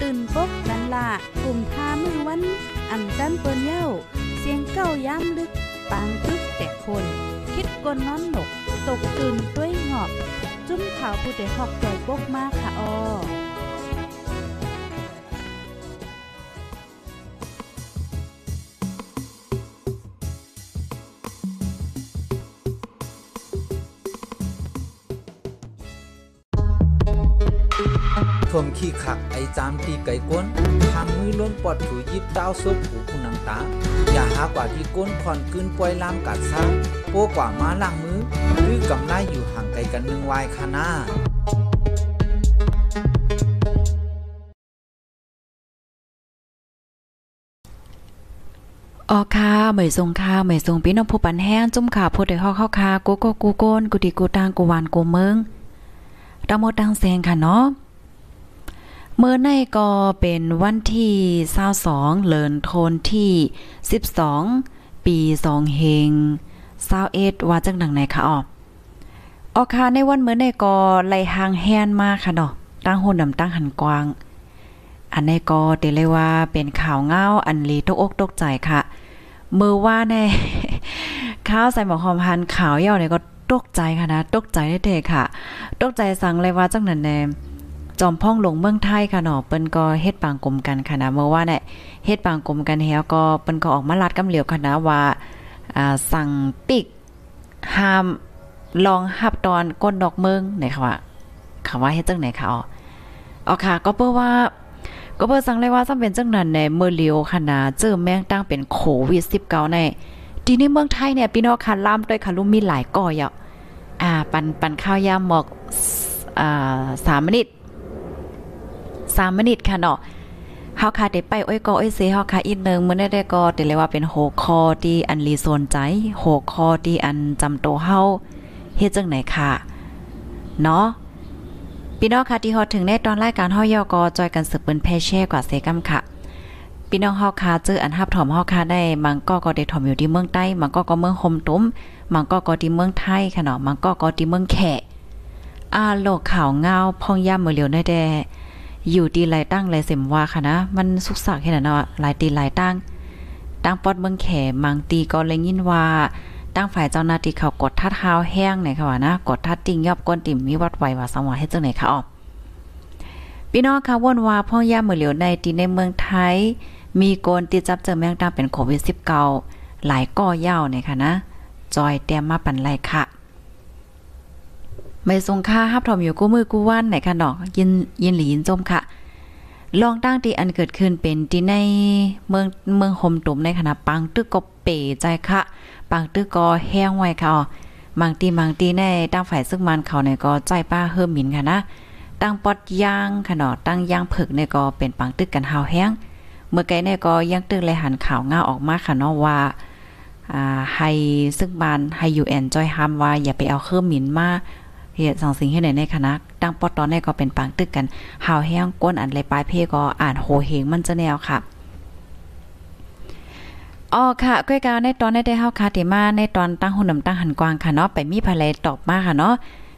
ตื่นปกกันละกลุ่มท่ามือวัน อ่ำจันเปิ้นเย้า เสียงเก้าย้ำลึก ปางตึกแต่คน คิดกนนอนหนก ตกตื่นด้วยหงอบ จุ้มขาวผู้ใดหอกใจปกมากค่ะออ ทมขี้ขักไอจามตีไก่ก้นทางมือล้นปอดถูยิบเต้าซุปหูคุณนังตา อย่าหากว่าที่ก้นคอนกึนปล่อยลามกัดซ่าโปกว่ามาล่างมือหรือกำไลอยู่ห่างไกลกันหนึ่งวายคานาออค่ะเหมยทรงค่ะเหมยทรงพี่น้องผู้ปันแห้งจุ่มขาผู้ใดฮอกเข้าค่ะกูก็กูโกนกูดีกูตางกูหวานกูเมืองตะมดตังแซงค่ะเนาะ เมื่อในก็เป็นวันที่22เลินโทนที่ 12 ปี2เฮง21ว่าจังดังไหนคะอ๋อออค่ะในวันเมื่อในก็ไล่หางแฮนมากค่ะเนาะตั้งหุ่นดำตั้งหันกวาง อันนี้ก็เตเลยว่าเป็นข่าวเงาอันลีตกอกตกใจค่ะ มือว่าแน่ข้าวใส่หมอหอมพันข่าวเย่าเนี่ยก็ตกใจค่ะนะ ตกใจได้เทค่ะ ตกใจสั่งเลยว่าจังนั้นแน่ จอมพ่องลงเมืองไทยค่ะเนาะเปิ้นก็เฮ็ดปางกลมกันค่ะนะเมื่อว่าเนี่ยเฮ็ดปางกลมกันแล้วก็เปิ้นก็ออกมาลัดกำเหลียวค่ะนะว่าอ่าสั่งปิกห้ามลองหับตอนก้นดอกเมืองไหนค่ะว่าคำว่าเฮ็ดจังไหนค่ะอ๋ออ๋อค่ะ ก็เปิ้ว่าก็เพิ่นสั่งเลยว่าจํเป็นจังนั้นในเมื่อเลียวค่ะนะเจอแม่งตั้งเป็นโควิด19ในที่ในเมืองไทยเนี่ยพี่น้องค่ะล่ามด้วยค่ะลุมมีหลายก่ออะอ่าปันปันข้าวยามหมอกอ่า3มินิต 3มินิตค่ะเนาะเฮาค่ะได้ไปอ้อยกออ้อยเสเฮาค่ะอีกนึงมื้อนี้ได้ก็ได้เลยว่าเป็นโหคอที่อันลีโซนใจโหคอที่อันจำโตเฮาเฮ็ดจังไหนค่ะเนาะพี่น้องค่ะที่ฮอดถึงในตอนรายการเฮายอกอจอยกันสืบเปิ้นแพแช่กว่าเซกัมค่ะพี่น้องเฮาค่ะเจออันฮับถอมเฮาค่ะได้มังก็ก็ได้ถอมอยู่ที่เมืองใต้มังก็ก็เมืองโฮมตุ้มมังก็ก็ที่เมืองไทยค่ะเนาะมังก็ก็ที่เมืองแขอาโลกข่าวเงาพองย่ำมือเหลียวได้แต่ อยู่ดีหลายตั้งหลายเสมว่าค่ะนะ มันสุกสักแค่นั้นเนาะหลายตีหลายตั้ง ตั้งปอดเมืองแขมังตีก็เลยยินว่า ตั้งฝ่ายเจ้าหน้าที่เขากดทัดเท้าแห้งเนี่ยค่ะว่านะ กดทัดติ่งยอบก้นติ่มมีวัดไหวว่าสังวาให้เจังไหนค่ะอ๋อพี่น้องค่ะว่นว่าพ่อย่ามือเหลียวในที่ในเมืองไทย มีโกนติดจับเจอแมงดาเป็นโควิด 19 หลายก่อยาวเนี่ยค่ะนะ จอยเตรียมมาปันไลค่ะ ไม่ทรงค่าฮับถอมอยู่กู้มือกู้วันไหนค่ะเนาะยินยินหลียินจมค่ะ ลองตั้งที่อันเกิดขึ้นเป็นที่ในเมืองเมืองโฮมตุ่มในคณะปังตึกก็เป๋ใจค่ะ ปังตึกก็แห้งไว้ค่ะบางตีบางตีในตั้งฝ่ายซึ่งมันเขาเนี่ยก็ใจป้าเฮิมหมินค่ะนะตั้งปอดยางค่ะเนาะตั้งยางผึกเนี่ยก็เป็นปังตึกกันหาวแห้ง เมื่อไกลเนี่ยก็ยังตึกเลยหันข่าวง่าออกมาค่ะเนาะว่าอ่าให้ซึ่งบานให้ยูแอนจอยฮัมว่าอย่าไปเอาเครื่องหมินมา เฮ็ดสังสิ่งให้ไหนในคณะตั้งปอตอนนี้ก็เป็นปังตึกกันหาวแห้งก้นอันเลยปลายเพก็อ่านโหเหงมันจะแนวค่ะอ๋อค่ะก้อยกาวในตอนได้เฮาคาติมาในตอนตั้งหุ่นนำตั้งหันกวางค่ะเนาะไปมีภายตอบมาค่ะเนาะ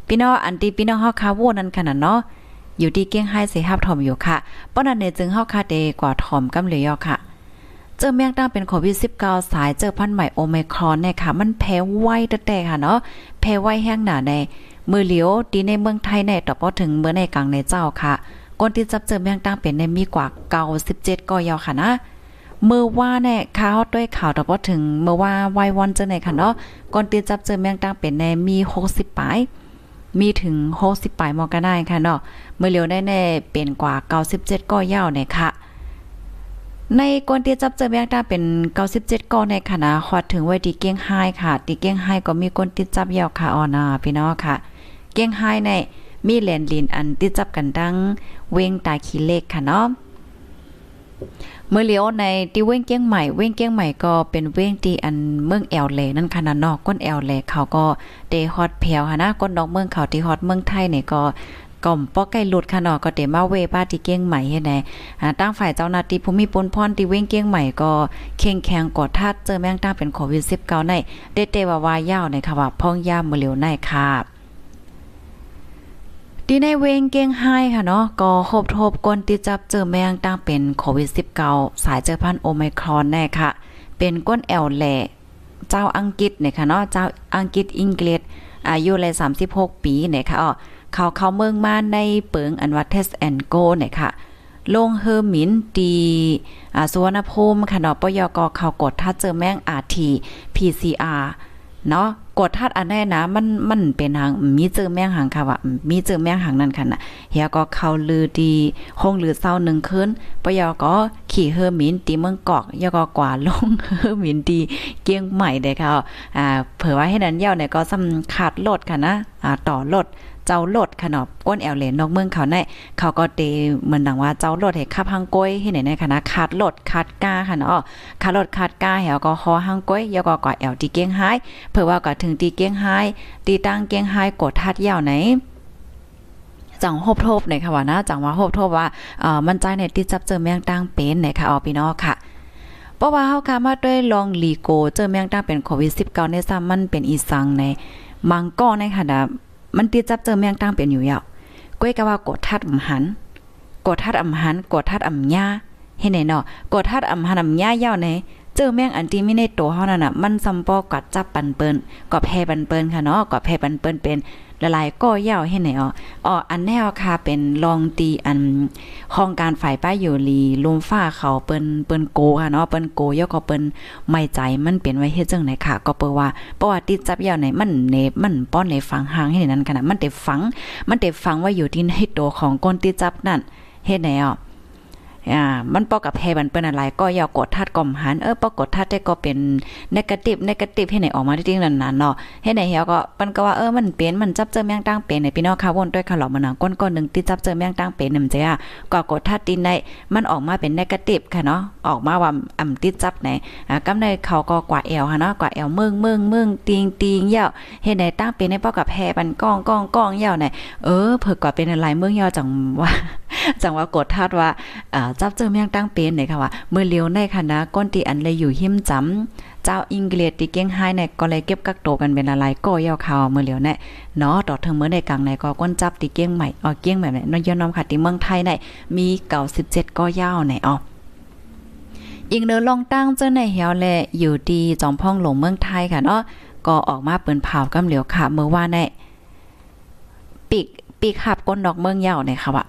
พี่น้องอันที่พี่น้องเฮาคาโวนั่นค่ะเนาะอยู่ที่เกี้ยงไฮ้เสฮับถอมอยู่ค่ะป้อนันเนยจึงเฮาคาเดกว่าถอมกำเหลยอค่ะ เจอแมงตั้งเป็นโควิด19สายเจอพันธุ์ใหม่โอไมครอนเนี่ยค่ะ มันแพ้ไวแต่ๆค่ะเนาะแพ้ไวแห้งหนาใน มือเหลียวดีในเมืองไทยในต่อพอถึงเมื่อในกลางในเจ้าค่ะคนที่จับเจอแมงตั้งเป็นในมีกว่า97ก็ยาวค่ะนะเมื่อว่าเนี่ยข่าวด้วยข่าวต่อพอถึงเมื่อว่าไววันเจอในค่ะเนาะก่อนที่จับเจอแมงตั้งเป็นในมี60ปลายมีถึง60ปลายมอกันได้ค่ะเนาะเมื่อเร็วได้แน่เป็นกว่า97ก็ยาวเนี่ยค่ะ ในกวนที่จับเจอแมงดาเป็น97ก้อนในคณะฮอดถึงไว้ที่เก้งไห้ค่ะที่เก้งไห้ก็มีคนติดจับยาวค่ะออนาพี่น้องค่ะ เก้งไห้ในมีแหลนลินอันติดจับกันดัง เวงตาขี้เล็กค่ะเนาะเมื่อเลี้ยวในที่เว้งเกี้ยงใหม่เว้งเกี้ยงใหม่ก็เป็นเว้งที่อันเมืองแอลเลนั่นค่ะนะนอกก้นแอลเลเขาก็เตฮอดแผวค่ะนะก้นดอกเมืองเขาที่ฮอดเมืองไทยเนี่ยก็ก่อมป้อไก่หลุดค่ะเนาะก็เตมาเวบ้าที่เกี้ยงใหม่เฮ็ดแน่ตั้งฝ่ายเจ้าหน้าที่ภูมิปนพรที่เว้งเกี้ยงใหม่ก็เข่งแข็งกดทัดเจอแมงตั้งเป็นโควิด19ในเดเตว่าวายาวในค่ะว่าพ่องยามมื้อเลียวในค่ะ ดีในเวงเก้งไห้ค่ะเนาะก็คบทบก้นติจับเจอแมงตั้งเป็นโควิด 19 สายเจอพันโอไมครอนแน่ค่ะ เป็นก้นแอลแหล่เจ้าอังกฤษเนี่ยค่ะเนาะเจ้าอังกฤษอังกฤษอายุเลย36 ปีเนี่ยค่ะอ๋อเขาเข้าเมืองมาในเปิงอันวัดเทสแอนโกเนี่ยค่ะลงเฮอร์มินดีอ่าสุวรรณภูมิค่ะเนาะปยกเขากดถ้าเจอแมงอาที PCR เนาะกดทัดอันแน่นะมันมันเป็นหางมีเจอแมงหางค่ะว่ามีเจอแมงหางนั่นค่ะนะเฮียก็เข้าลือดีห้องลือเศร้าหนึ่งคืนปยอก็ขี่เฮอร์มินตีเมืองกอกยก็กว่าลงเฮอร์มินดีเกียงใหม่เด้ค่ะอ่าเผื่อว่าให้นั้นเย้าเนี่ยก็สำขาดลดค่ะนะอ่าต่อลด เจ้าโลดขนอบก้นแอลเลนนอกเมืองเขาในเขาก็เตเหมือนดังว่าเจ้าโลดให้ขับหางก้อยให้ไหนในคณะขาดโลดขาดก้าค่ะเนาะขาดโลดขาดก้าแหวก็คอหางก้อยยก็ก่อแอลตีเก้งหายเผื่อว่าก็ถึงตีเก้งหายตีตั้งเก้งหายกดทัดยาวไหนจังโฮบทบเนี่ยค่ะว่านะจังว่าโฮบทบว่าเอ่อมันใจในที่จับเจอแมงตั้งเป็นเนี่ยค่ะออพี่น้องค่ะเพราะว่าเฮาค่ะมาด้วยลองลีโก เจอแมงตั้งเป็นโควิด19ในซ้ำมันเป็นอีสังในมังก้อในค่ะ มันติดจับเจอแมงตั้งเป็นอยู่ยาวก้อยก็ว่ากดทัดอำหันกดทัดอำหันกดทัดอำญาเห็นไหนเนาะกดทัดอำหันอำญายาวไหนเจอแมงอันที่มีในตัวเฮานั่นน่ะมันซำปอกัดจับปันเปิ้นก็แพ่ปันเปิ้นค่ะเนาะก็แพ่ปันเปิ้นเป็น ละลายก็เยาให้ไหนอ๋ออ๋ออันแนวค่ะเป็นลองตีอันห้องการฝ่ายป้ายอยู่ลีลุมฟ้าเขาเปิ้นเปิ้นโกค่ะเนาะเปิ้นโกยก็เปิ้นไม่ใจมันเป็นไว้เฮ็ดจังไหนค่ะ ก็เปิว่าเพราะว่าติดจับยาวไหนมันเนมันป้อนในฝังหางให้นั้นขนาดมันเด็ฝัง มันเด็ฝังว่าอยู่ที่ในตัวของก้นติดจับนั่นเฮ็ดไหนอ๋อ อ่ามันปอกับแพบันเปิ้นอะไรก็อย่ากดทัดกล่อมหันเออปอกดทัดได้ก็เป็นนกาทีฟนกาทีฟให้ไหนออกมาที่นั่นน่ะเนาะให้ไหนเฮียก็มันก็ว่าเออมันเป็นมันจับเจอแมงตั้งเป็นในพี่น้องค่ะวนด้วยค่ะหลอมันก้นก้อนนึงที่จับเจอแมงตั้งเป็นนำจ้ะก็กดทัดตินได้มันออกมาเป็นนกาทีฟค่ะเนาะออกมาว่าอ่ำติดจับไหนอ่ากำในเขาก็กว่าแอวค่ะเนาะกว่าแอวเมืองเมืองเมืองติงติงยวเฮ็ดไหนตั้งเป็นในปอกับแพบันก้องก้องก้องยาวไหนเออเพิ่กว่าเป็นอะไรเมืองยวจังว่า จังว่ากดทัดว่าอ่าจับเจอแมงตั้งเป็นเนี่ยค่ะว่าเมื่อเลียวในคณะก้นตีอันเลยอยู่หิมจำเจ้าอังกฤษที่เก่งไฮเนี่ยก็เลยเก็บกักโตกันเป็นอะไรก็ยาวข่าวเมื่อเลียวเนี่ยเนาะต่อถึงเมื่อในกลางในก็ก้นจับตีเก่งใหม่อ๋อเก่งแบบเนี้นยอน้อมค่ะที่เมืองไทยเนี่ยมีเก่า17ก็ยาวในอ๋ออีกเนอลองตั้งเจ้าในเหียวแลอยู่ดีจอมพ่องหลงเมืองไทยค่ะเนาะก็ออกมาเปิ้นเผากำเหลียวค่ะเมื่อว่าในปีกปีกขับก้นดอกเมืองยาวเนี่ยค่ะว่า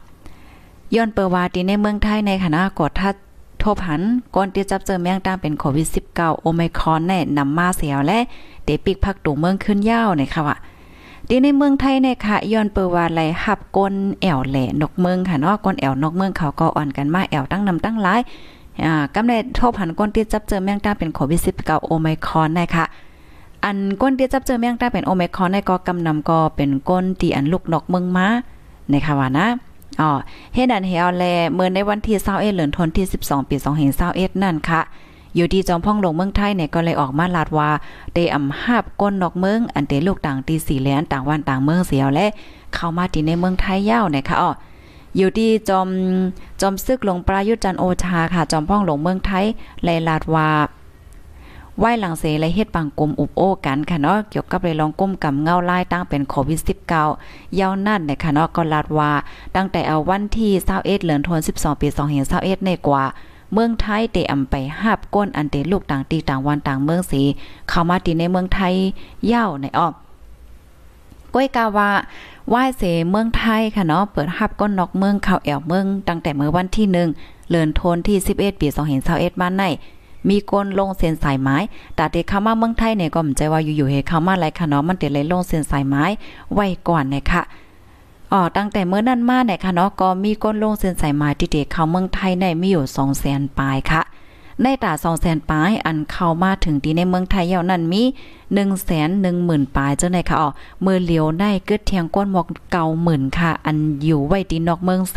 ย้อนเปว่าที่ในเมืองไทยในคณะกดทัดทบหันก่อนที่จับเจอแมงตามเป็นโควิด 19 โอไมครอนแน่นำมาเสียวและเตปิกพักตูเมืองขึ้นยาวในค่ะว่าดีในเมืองไทยเนี่ยค่ะย้อนเปว่าไหลหับก้นแอวแหล่นกเมืองค่ะเนาะก้นแอวนกเมืองเขาก็อ่อนกันมาแอวตั้งนำตั้งหลายอ่ากำได้ทบหันก้นที่จับเจอแมงตาเป็นโควิด 19 โอไมครอนนะคะอันก้นที่จับเจอแมงตาเป็นโอไมครอนในก็กำนำก็เป็นก้นที่อันลูกนกเมืองมาในค่ะว่านะ อ๋อเฮ็ดอันเฮาแลเมื่อในวันที่21เดือนธันวาคม12 ปี2521นั่นค่ะอยู่ที่จอมพ่องลงเมืองไทยเนี่ยก็เลยออกมาลาดว่าได้อำหาบก้นนอกเมืองอันเตลูกต่างตีสี่แลนต่างวันต่างเมืองเสียวและ เข้ามาที่ในเมืองไทยยาวนะคะอ๋ออยู่ที่จอมจอมซึกลงประยุทธ์จันโอชาค่ะ จอมพ่องหลงเมืองไทยเลยลาดว่า ไหว้หลังเสและเฮ็ดปังกลมอุบโอ้กันค่ะเนาะเกี่ยวกับเลยลองก้มกับเงาไลายตั้งเป็นโควิด19ยาวนั่นเนี่ยค่ะเนาะก็ลาดว่า ตั้งแต่เอาวันที่21เดือนธันวาคม12 ปี2021ในกว่าเมืองไทยเตอำไปหาบก้นอันเตลูกต่างตีต่างวันต่างเมืองสีเข้ามาตีในเมืองไทยยาวในอ้อก้อยกาว่าไหว้เสเมืองไทยค่ะเนาะเปิดหับก้นนอกเมืองเข้าแอวเมืองตั้งแต่เมื่อวันที่1เดือนธันวาคมที่ 11 ปี2021บ้านใน มีกนลงเส้นสายไม้แต่เด็กเข้ามาเมืองไทยเนี่ยก็มใจว่าอยู่ๆเฮเข้ามาไรค่ะเนาะมันเดเลยลงเส้นสายไม้ไว้ก่อนนะคะอ๋อตั้งแต่เมื่อนั้นมาเนี่ยค่ะเนาะก็มีก้นลงเส้นสายไม้ที่เด็กเข้าเมืองไทยในมีอยู่สองแสนปลายค่ะ ในตา2แสนปลายอันเข้ามาถึงที่ในเมืองไทยเยานั้นมี1แสน1 0,000ปลายเจ้าในค่ะอ๋อมือเหลียวได้เกิดเทียงก้นหมอกเก่าหมื่นค่ะ อันอยู่ไว้ที่นอกเมืองเส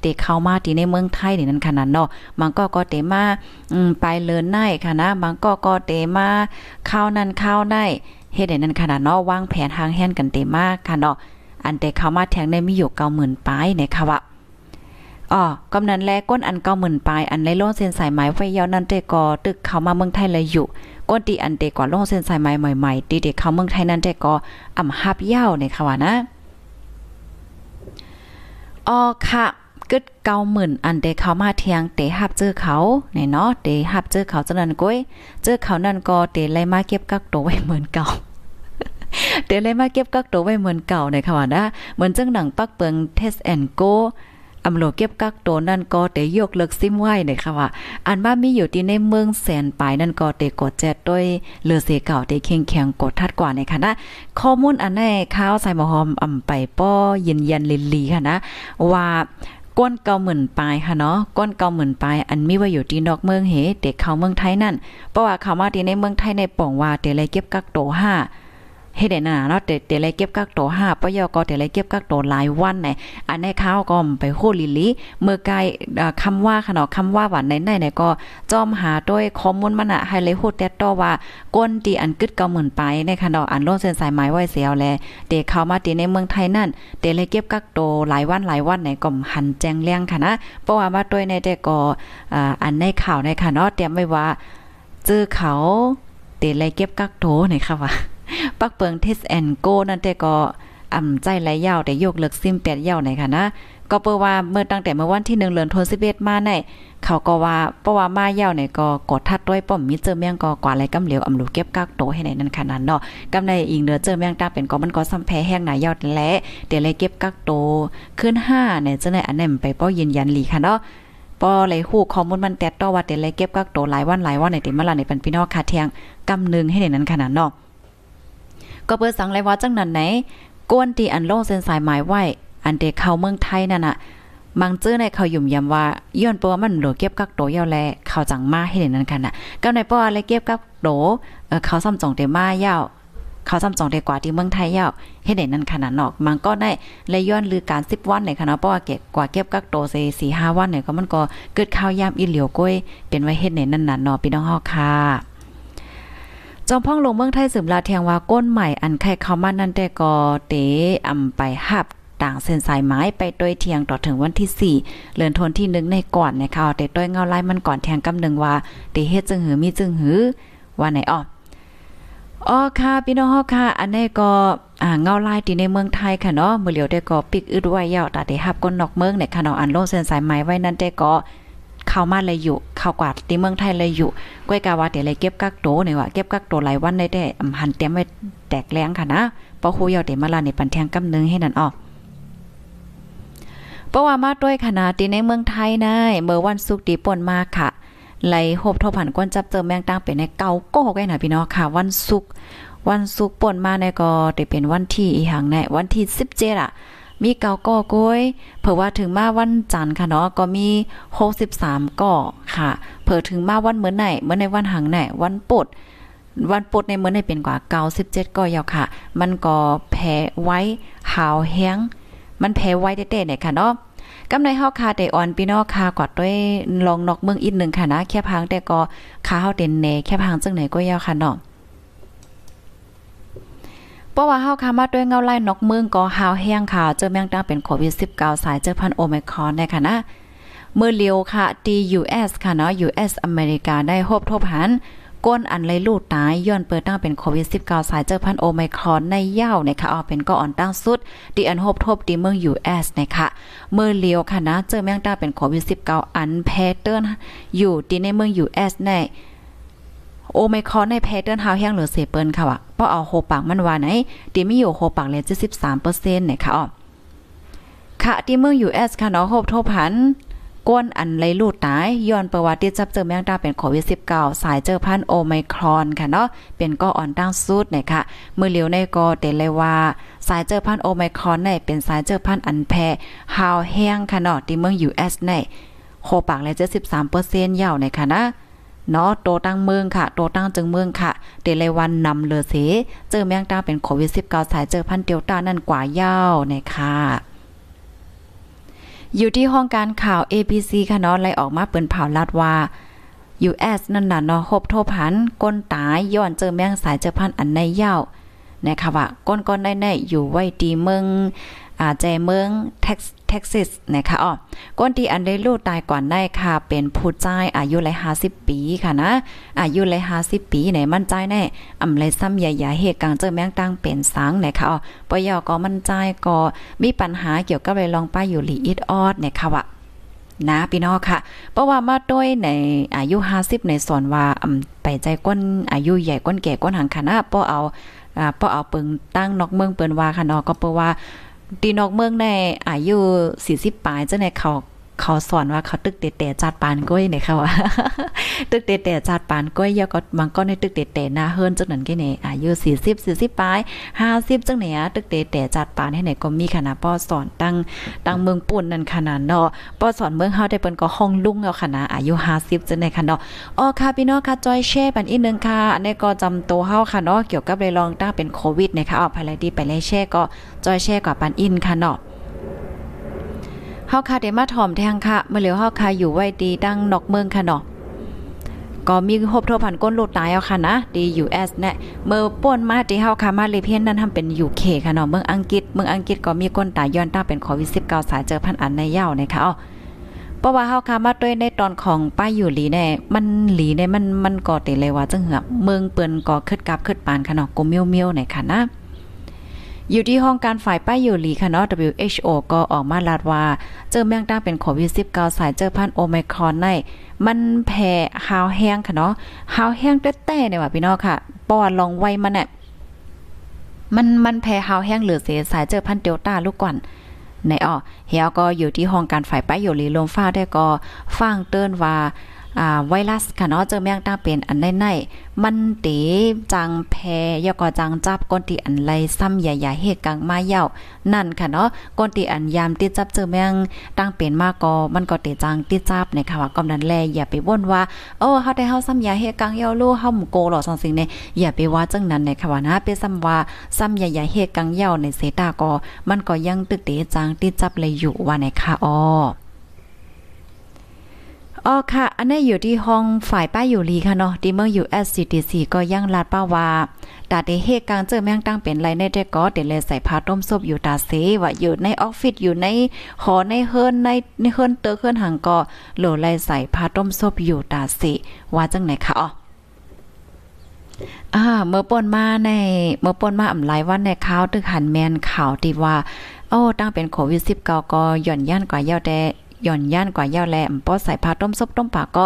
เตเข้ามาที่ในเมืองไทยนี่นั่นขนาดเนาะมันก็ก็เตมาอืมไปเลินได้ค่ะนะมันก็ก็เตมาเข้านั้นเข้าได้เฮ็ดให้นั้นขนาดเนาะวางแผนทางแห่นกันเตมาค่ะเนาะอันแต่เข้ามาแทงได้มีอยู่90,000ปลายในค่ะว่า อ๋อกำนันแลก้นอันเก้าหมื่นปลายอันในโลงเส้นสายไหมไฟยาวนันเตกอตึกเขามาเมืองไทยเลยอยู่ก้นตีอันเตกว่าโลงเส้นสายไหมใหม่ๆตีเด็กเขาเมืองไทยนันเตกออ่ำฮับยาวในค่ะว่านะอ๋อค่ะกึดเก้าหมื่นอันเตเขามาเทียงเตฮับเจอเขาในเนาะเตฮับเจอเขาจังนั้นก้อยเจอเขานั่นก็เตไล่มาเก็บกักตัวไว้เหมือนเก่าเตเลยมาเก็บกักตัวไว้เหมือนเก่าในค่ะว่านะเหมือนจังหนังปักเปิงเทสแอนโก อำโลเก็บกักโตนั่นก็เตยกเลิกซิมไหวเนี่ยค่ะว่า อันว่ามีอยู่ที่ในเมืองแสนปลายนั่นก็เตกดแจดด้วยเลือเสเก่าเตเข่งแข็งกดทัดกว่าในค่ะนะข้อมูลอันแน่ข้าวใส่หมอหอมอำไปป้อเย็นยันลิลีค่ะนะ ว่าก้นเก่าหมื่นปลายค่ะเนาะก้นเก่าหมื่นปลายอันมีว่าอยู่ที่นอกเมืองเฮเด็กเข้าเมืองไทยนั่นเพราะว่าเขามาที่ในเมืองไทยในป่องว่าเตเลยเก็บกักโตห้า เฮ็ดได้น่ะเนาะเตเตเลเก็บกักโต5ปยอก็เตเลยเก็บกักโตหลายวันไหนอันในข้าวก็ไปโคลิลิเมื่อไกลคำว่าค่ะเนาะคำว่าหวานในไหนก็จอมหาด้วยข้อมูลมันน่ะให้เลยโหดแต่ต่อว่าก้นที่อันกึดก็หมื่นไปในค่ะเนาะอันโลเส้นสายไม้ไว้เสียวแลเตเข้ามาตีในเมืองไทยนั่นเตเลยเก็บกักโตหลายวันหลายวันไหนก็หันแจงเลี้ยงค่ะนะเพราะว่ามาด้วยในแต่ก็อ่าอันในข่าวในค่ะเนาะเตรียมไว้ว่าเจอเขาเตเลยเก็บกักโตในค่ะว่า ปักเปิงเทสแอนโกนั่นแต่ก็อ่ำใจไหลยาวแต่โยกเลิกซิมแปดยาวไหนค่ะนะก็เปิว่าเมื่อตั้งแต่เมื่อวันที่1เดือนธันวาคมมาในเขาก็ว่าเพราะว่ามายาวเนี่ยก็กดทัดด้วยป้อมมีเจอเมียงก็กว่าอะไรกำเหลียวอำลูเก็บกักโตให้ในนั้นขนาดเนาะกำในอิงเดือเจอเมียงตาเป็นก็มันก็ซ้ำแพ้แห้งหนายาวและเดี๋ยวเลยเก็บกักโตขึ้น5เนี่ยจะได้อันนั้นไปป้อยืนยันหลีค่ะเนาะปอเลยฮู้ข้อมูลมันแตดต่อว่าเดี๋ยวเลยเก็บกักโตหลายวันหลายวันในติมาลาในปันพี่น้องค่ะเทียงกำนึงให้ในนั้นขนาดเนาะ ก็เปิดสังเลยว่าจังนั้นไหนก้นตีอันโลงเส้นสายหมายไว้ อันเด็กเข้าเมืองไทยนั่นน่ะมังเจอในเขายุ่มยำว่าย้อนปัวมันหลือเก็บกักโตยาวแลเขาจังมาให้เห็นนั่นค่ะน่ะก็ในปัวอะไรเก็บกักโตเขาซ้ำจองเตมายาวเขาซ้ำจองเดกว่าที่เมืองไทยยาวเฮ็ดได้นั่นขนาดนอก มันก็ได้เลยย้อนลือการ10วันในคณะเพราะว่าเก็บกว่าเก็บกักโตเซ4-5วันเนี่ยก็มันก็เกิดข้าวยามอีเหลียวก้อยเป็นไว้เฮ็ดในนั่นน่ะนาะพี่น้องเฮาค่ะ จอมพ่องลงเมืองไทยสืบลาเทียงว่าก้นใหม่อันไข่เข้ามานั่นแต่ก็เตอำไปหับต่างเส้นสายไม้ไปโดยเทียงต่อถึงวันที่ 4เลือนทนที่1ในก่อนนะคะแต่ต้อยเงาไล่มันก่อนแทงกำนึงว่าเตเฮ็ดจึงหือมีจึงหือว่าไหนอ้ออ๋อค่ะพี่น้องฮาค่ะ อันนี้ก็อ่าเงาลายที่ในเมืองไทยค่ะเนาะมื้อเหลียวได้ก็ปิกอึดไว้ยาวตาได้รับก้นนอกเมืองในค่ะเนาะอันโลเส้นสายไม้ไว้นั่นแต่ก็ เข้ามาเลยอยู่เข้ากวาดที่เมืองไทยเลยอยู่ก้อยกาว่าเดี๋ยวเลยเก็บกักโตเนี่ยว่าเก็บกักโตหลายวันได้ได้หันเตรียมไว้แตกแรงค่ะนะปอคูยาวเดี๋ยวมาลาในปันแทงกำนึงให้นั่นออกเพราะว่ามาด้วยขนาดที่ในเมืองไทยนะเมื่อวันศุกร์ดีป่นมาค่ะไหลหบทบผันก้นจับเจอแมงตั้งเป็นในเกาโก้กันนะพี่น้องค่ะ วันศุกร์วันศุกร์ป่นมาในก็ได้เป็นวันที่อีหังในวันที่17อะ มีเกาก่อก้อยเผื่อว่าถึงมาวันจันทร์ค่ะเนาะก็มี63ก่อค่ะ เผื่อถึงมาวันเหมือนไหนเมื่อในวันหังไหนวันปดวันปดในเมื่อในเป็นกว่า97ก่อยาวค่ะ มันก็แพ้ไว้หาวแห้ง มันแพ้ไว้เต้ๆเนี่ยค่ะเนาะกำในเฮาคาแต่อ่อนพี่น้องคากอดด้วยลองนอกเมืองอีกนึงค่ะนะแค่พังแต่ก็คาเฮาเต็นแหน่แค่พังจังไหนก็ยาวค่ะเนาะ เพราะว่าเฮาคามาด้วยเงาไล่นกเมืองก็หาวแห้งค่ะเจอแมงดาเป็นโควิด19สายเจอพันโอไมครอนได้ค่ะนะเมื่อเลียวค่ะดี US ค่ะเนาะ US อเมริกาได้พบทบหันก้นอันไรลูดตายย้อนเปิดตั้งเป็นโควิด 19 สายเจอพันโอไมครอนในเย่านะคะออเป็นก็อ่อนตั้งสุดดีอันพบทบดีเมือง US นะคะเมื่อเลียวค่ะนะเจอแมงดาเป็นโควิด 19 อันแพเติร์นอยู่ดีในเมือง US ใน โอไมคอนในแพเทิร์นฮาแห้งหรือเสเปิลค่ะว่ะเพราะเอาโฮปากมันว่าไหนตีมีอยู่โฮปากเลย73%นะคะอ๋อค่ะที่เมือง US ค่ะเนาะโฮบทบผันก้นอันไรลูดตายย้อนประวัติจับเจอแมงดาเป็นโควิด19สายเจอพันโอไมครอนค่ะเนาะเป็นก็อ่อนตั้งสุดนะคะมือเหลียวในก็เตเลยว่า สายเจอพันโอไมครอนในเป็นสายเจอพันอันแพฮาวแห้งค่ะเนาะที่เมือง US ในโคปากเลย73%ยาวในค่ะนะ เนาะโตตั้งเมืองค่ะ โตตั้งจึงเมืองค่ะเดลวันนำเลอเส เจอแมงตาเป็นโควิด 19 สายเจอพันเดลต้านั่นกว่ายาวนะคะอยู่ที่ห้องการข่าว ABC ค่ะเนาะไล่ออกมาเปิ้นเผาลัดว่า US นั่นน่ะเนาะฮบโทพันก้นตายย้อนเจอแมงสายเจอพันอันในยาวนะคะว่าก้นๆได้ๆอยู่ไว้ดีเมืองอ่าใจเมืองเท็กซั สนะคะอ๋อก้นที่อันได้ลูกตายก่อนได้ค่ะ เป็นผู้ใจอายุเลย50 ปีค่ะนะ อายุเลย50 ปีไหนมั่นใจแน่อำเลยซ้ำใหญ่ๆเหตุการณ์เจอแมงตั้งเป็นสังนะคะอ๋อปยอก็มั่นใจก็มีปัญหาเกี่ยวกับเลยลองป้าอยู่หลีอิดออดเนี่ยค่ะว่านะพี่น้องค่ะ เพราะว่ามาด้วยในอายุ 50 ในส่วนว่าอำไปใจก้นอายุใหญ่ก้นแก่ก้นหังคณะป้อเอาอ่าป้อเอาเปิงตั้งนอกเมืองเปิ้นว่าค่ะเนาะก็เปิ้ว่า ตีนอกเมืองในอายุ40ปลายจังได๋เขา เขาสอนว่าเขาตึกเตะจัดปานก้อยเนี่ยค่ะว่าตึกเตะจัดปานก้อยเยาก็บางก็ในตึกเตะหน้าเฮิรนจังนั้นแค่นี่ยอายุ40 40ปลาย50จังเนี่ยตึกเตะจัดปานให้ไหนก็มีคณะป้อสอนตั้งตั้งเมืองปุ่นนั่นขนาดเนาะป้อสอนเมืองเฮาได้เปิ้นก็ห้องลุงแล้วค่ะอายุ50จังได๋ค่ะเนาะอ๋อค่ะพี่น้องค่ะจอยแชร์ปันอีกนึงค่ะอันนี้ก็จำโตเฮาค่ะเนาะเกี่ยวกับเลยลองตั้งเป็นโควิดนะคะออกภายไลดีไปเลยแชร์ก็จอยแชร์กับปันอินค่ะเนาะ เฮาค่ะได้มาถ่อมแทงค่ะเมื่อเหลียวเฮาค่ะอยู่ไว้ดีดังนอกเมืองค่ะเนาะก็มีพบโทรพันก้นโลดตายเอาค่ะนะดี US เนี่ยเมื่อป่นมาที่เฮาค่ะมาเลเพียนนั้นทำเป็น UK ค่ะเนาะเมืองอังกฤษเมืองอังกฤษก็มีก้นตายย้อนตาเป็นโควิด19สายเจอพันอันในยาวนะคะอ๋อเพราะว่าเฮาค่ะมาด้วยในตอนของป้ายอยู่หลีแน่มันหลีเนี่ยมันมันก็เตเลยว่าจังเหือเมืองเปิ้นก็คึดกับคึดปานค่ะเนาะก็เมียวๆในค่ะนะ อยู่ที่ห้องการฝ่ายป้ายอยู่หลีค่ะเนาะ WHO ก็ออกมาลาดว่า เจอแมงดาเป็นโควิด19สายเจอพันโอไมครอนใน มันแผ่หาวแห้งค่ะเนาะหาวแห้งแต้ๆเนี่ยว่าพี่น้องค่ะปอดลองไว้มันน่ะมันมันแผ่หาวแห้งเหลือเสียสายเจอพันเดลต้าลูกก่อนในอ้อเฮียก็อยู่ที่ห้องการฝ่ายป้ายอยู่หลีลมฟ้าได้ก็ฟังเตือนว่า อ่าไวรัสค่ะเนาะเจอแมงดาเป็นอันในๆมันเตจังแพยก็จังจับก้นติอันไรซ้ำใหญ่ๆเฮกกังมาเย่านั่นค่ะเนาะก้นติอันยามติดจับเจอแมงตั้งเป็นมาก็มันก็เตจังติดจับในค่ะว่ากำนันแลอย่าไปว่นว่าโอ้เฮาได้เฮาซ้ำใหญ่เฮกกังเย่าลู่เฮาหมโกหรอสังสิ่งเนี่ยอย่าไปว่าจังนั้นในค่ะว่านะไปซ้ำว่าซ้ำใหญ่ๆเฮกกังเย่าในเสตาก็มันก็ยังตึกเตจังติดจับเลยอยู่ว่าในค่ะอ้อ อ๋อค่ะ อันนี้อยู่ที่ห้องฝ่ายป้ายอยู่ลีค่ะเนาะที่เมือง USCTC ก็ยังลาดป้าว่าตาเตเฮกลางเจอแม่งตั้งเป็นไรในแต่ก็เดเลยใส่ผ้าต้มซุปอยู่ตาเสว่าอยู่ในออฟฟิศอยู่ในหอในเฮิรนในในเฮิรนเตอเฮิรนหังก็โหลไลใส่ผ้าต้มซุปอยู่ตาเสว่าจังไหนคะอ๋ออ่าเมื่อป่นมาในเมื่อป่นมาอำไลวันในข่าวตึกหันแมนข่าวที่ว่าโอ้ตั้งเป็นโควิด19ก็หย่อนย่านกว่าเยาแต่ หย่อนย่านกว่าเยาแลอำป้อใส่ผ้าต้มซุปต้มปากก็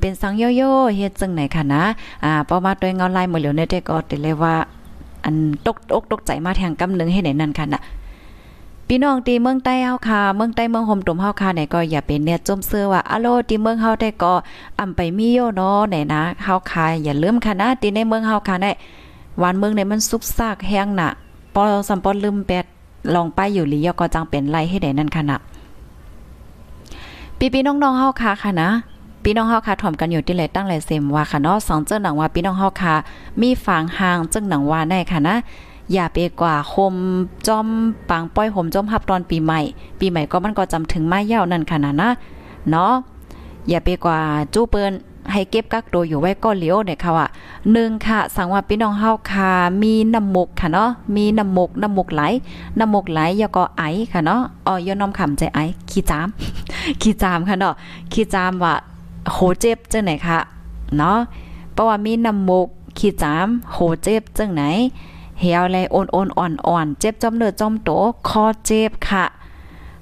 เป็นสังโยโย่เฮ็ดจังไหนค่ะนะอ่าป้อมาด้วยเงาลายมือเหลียวในแต่ก็ติเลยว่าอันตกอกตกใจมาแทงกำนึงให้ไหนนั่นค่ะน่ะพี่น้องตีเมืองใต้เฮาค่ะเมืองใต้เมืองห่มตุ่มเฮาค่ะเนี่ยก็อย่าเป็นเนี่ยจมเสื้อว่าอะโลตีเมืองเฮาได้ก็อำไปมีโยเนาะไหนนะเฮาค่ะอย่าลืมค่ะนะตีในเมืองเฮาค่ะได้วันเมืองเนี่ยมันสุกซากแห้งน่ะปอสัมปอลืมแปดลองไปอยู่ลียก็จังเป็นไรให้ได้นั่นค่ะน่ะ พี่ๆน้องๆเฮาค่ะค่ะนะพี่น้องเฮาค่ะถ่อมกันอยู่ที่เลยตั้งหลายเซมว่าค่ะเนาะสองเจ้าหนังว่าพี่น้องเฮาค่ะ มีฝางหางจึงหนังว่าแน่ค่ะนะอย่าไปกว่าคมจอมปางป้อยหมจอมฮับตอนปีใหม่ ปีใหม่ก็มันก็จำถึงมายานั่นค่ะนะนะเนาะอย่าไปกว่าจู้เปิ้นให้เก็บกักตัวอยู่ไว้ก็เหลียวเนี่ยค่ะว่าหนึ่งค่ะ สังว่าพี่น้องเฮาค่ะมีน้ำมูกค่ะเนาะมีน้ำมูกน้ำมูกไหลน้ำมูกไหลแล้วก็ไอค่ะเนาะอ๋อยอน้อมขำใจไอขี้จาม ขี้จามค่ะเนาะขี้จามว่าโหเจ็บจังไหนคะเนาะเพราะว่ามีน้ำมูกขี้จามโหเจ็บจังไหนเหี่ยวแลโอนโอนอ่อนอ่อนเจ็บจอมเลือดจอมโตคอเจ็บค่ะ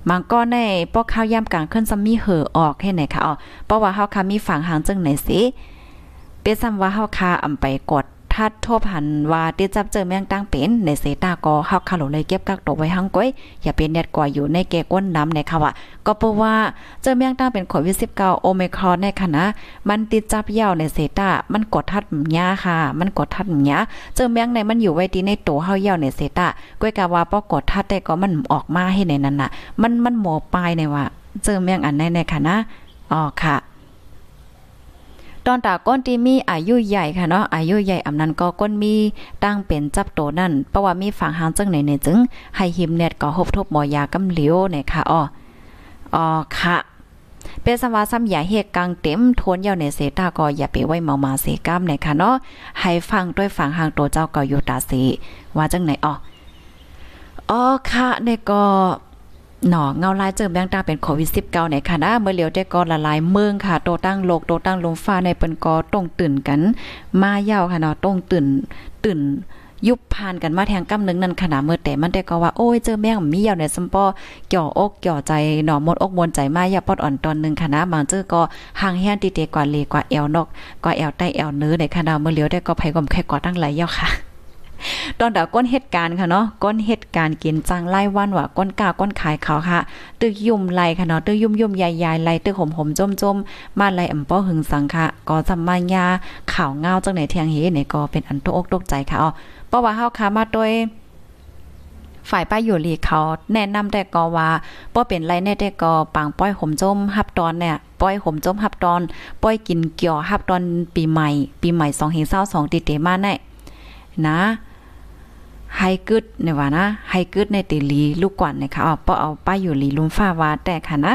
บางก็ในปอกข้าวยามกลางขึ้นซัมมีเหอออกให้ไหนคะอ๋อเพราะว่าเฮาค่ะมีฝังหางจังไหนสิเปซ้ำว่าเฮาค่ะอำไปกด ทัดทั่วพันว่าติดจับเจอแมงตั้งเป็นในเสตาก็เฮาค่ะโลเลยเก็บกักตกไว้หังก้อยอย่าเป็นเน็ดกว่าอยู่ในแก่ก้นน้ำในค่ะว่าก็เพราะว่าเจอแมงตั้งเป็นโควิด19โอไมครอนในค่ะนะมันติดจับยาวในเซตามันกดทัดหญ้าค่ะ มันกดทัดหญ้าเจอแมงในมันอยู่ไว้ที่ในตัวเฮายาวในเซตาก้อยกะว่าปอกดทัดแต่ก็มันออกมาให้ในนั้นน่ะ มันมันหมอปลายในว่า เจอแมงอันในในค่ะนะอ๋อค่ะ อนตาก้นที่มีอายุใหญ่ค่ะเนาะอายุใหญ่อำนั้นก็ก้นมีตั้งเป็นจับโตนั่นเพราะว่ามีฝังหางจังไหนเนี่ยจึงให้หิมเน็ตก็ฮบทบหมอยากำเหลียวเนี่ยค่ะอ้ออ๋อค่ะเป็นสวาซ้ำอย่าเฮกกลางเต็มทวนยาวในเสตาก็อย่าไปไว้เมามาเสกามในค่ะเนาะให้ฟังด้วยฝังหางตัวเจ้าก็อยู่ตาสีว่าจังไหนอ๋ออ๋อค่ะเนก็ หนอเงาลายเจิมแบงตาเป็นโควิด19ในค่ะนะเมื่อเหลียวได้ก็ละลายเมืองค่ะ โตตั้งโลกโตตั้งลมฟ้าในเปิ้นก็ต้องตื่นกัน มาเยาค่ะเนาะต้องตื่นตื่นยุบผ่านกันมาแทงกำนึงนั่นขนาดเมื่อแต่มันได้ก็ว่าโอ้ยเจอแม่งมีเยาวในซัมปอเกี่ยวอกเกี่ยวใจหนอมดอกมวนใจมาอย่าปอดอ่อนตอนนึงคณะบางเจอก็ห่างแห้งตีเตกว่าเลกว่าแอวนกกว่าแอวใต้แอวเนื้อในคณะเมื่อเลียวได้ก็ไผก่อมแค่กว่าตั้งหลายเยาค่ะ ตอนดาก้นเหตุการณ์ค่ะเนาะก้นเหตุการณ์กินจังไล่วันว่าก้นกาก้นขายเขาค่ะ ตึกยุ่มไล่ค่ะเนาะตึกยุ่มยุ่มใหญ่ๆไล่ตึกหมๆจมๆมมาไล่ำป้อหึงสังค่ะก็สมายาข่าวเงาจังไหนเทียงเฮเนี่ยก็เป็นอันตกอกตกใจค่ะอ๋อเพราะว่าเฮาค่ะมาโดยฝ่ายป้าอยู่ลีเขาแนะนำแต่ก็ว่าป้อเป็นไรแน่แต่ก็ปังป้อยหมจมฮับตอนเนี่ยป้อยหมจมฮับตอน ป้อยกินเกี่ยวฮับตอนปีใหม่ ปีใหม่2เฮเศร้า2ติเตมาแน่นะ ไฮกึดเนี่ยว่านะไฮกึดในตีลีลูกกวนนะคะอ๋อป้อเอาป้าอยู่ลีลุมฟ้าวาแต่ค่ะนะ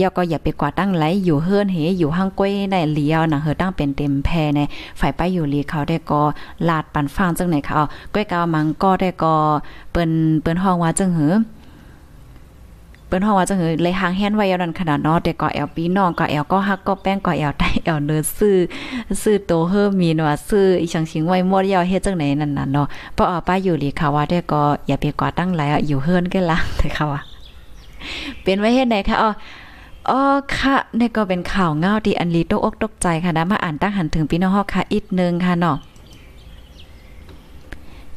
ยาก็อย่าไปกว่าตั้งไหลอยู่เฮือนเหอยู่ห้างก้วยในเลียวนะเฮอตั้งเป็นเต็มแพในฝ่ายป้าอยู่ลีเขาได้ก็ลาดปันฟางจังไหนเขาก้วยกาวมังก็ได้ก็เปิ้นเปิ้นห้องว่าจังหือ ปิ้นห้องว่าจังหือเลยหางแฮนไว้ยานันขนาดนาะแต่ก็แอลปีน้องก็แอลก็ฮักก็แป้งก็แอลใต้แอลเนื้อซื้อซื้อโตเฮอมีว่าซื้ออีชังชิงไว้หมดยาวเฮ็ดจังไหนนั่นน่ะเนาะเพราะเอาป้าอยู่ลีเขาว่าได้ก็อย่าไปกว่าตั้งไหลอยู่เฮือนกันละแต่เขาว่าเป็นไว้เฮ็ดไหนคะอ๋ออ๋อค่ะนี่ก็เป็นข่าวเงาที่อันลีตกอกตกใจค่ะนะมาอ่านตั้งหันถึงพี่น้องฮอกค่ะอีกนึงค่ะเนาะ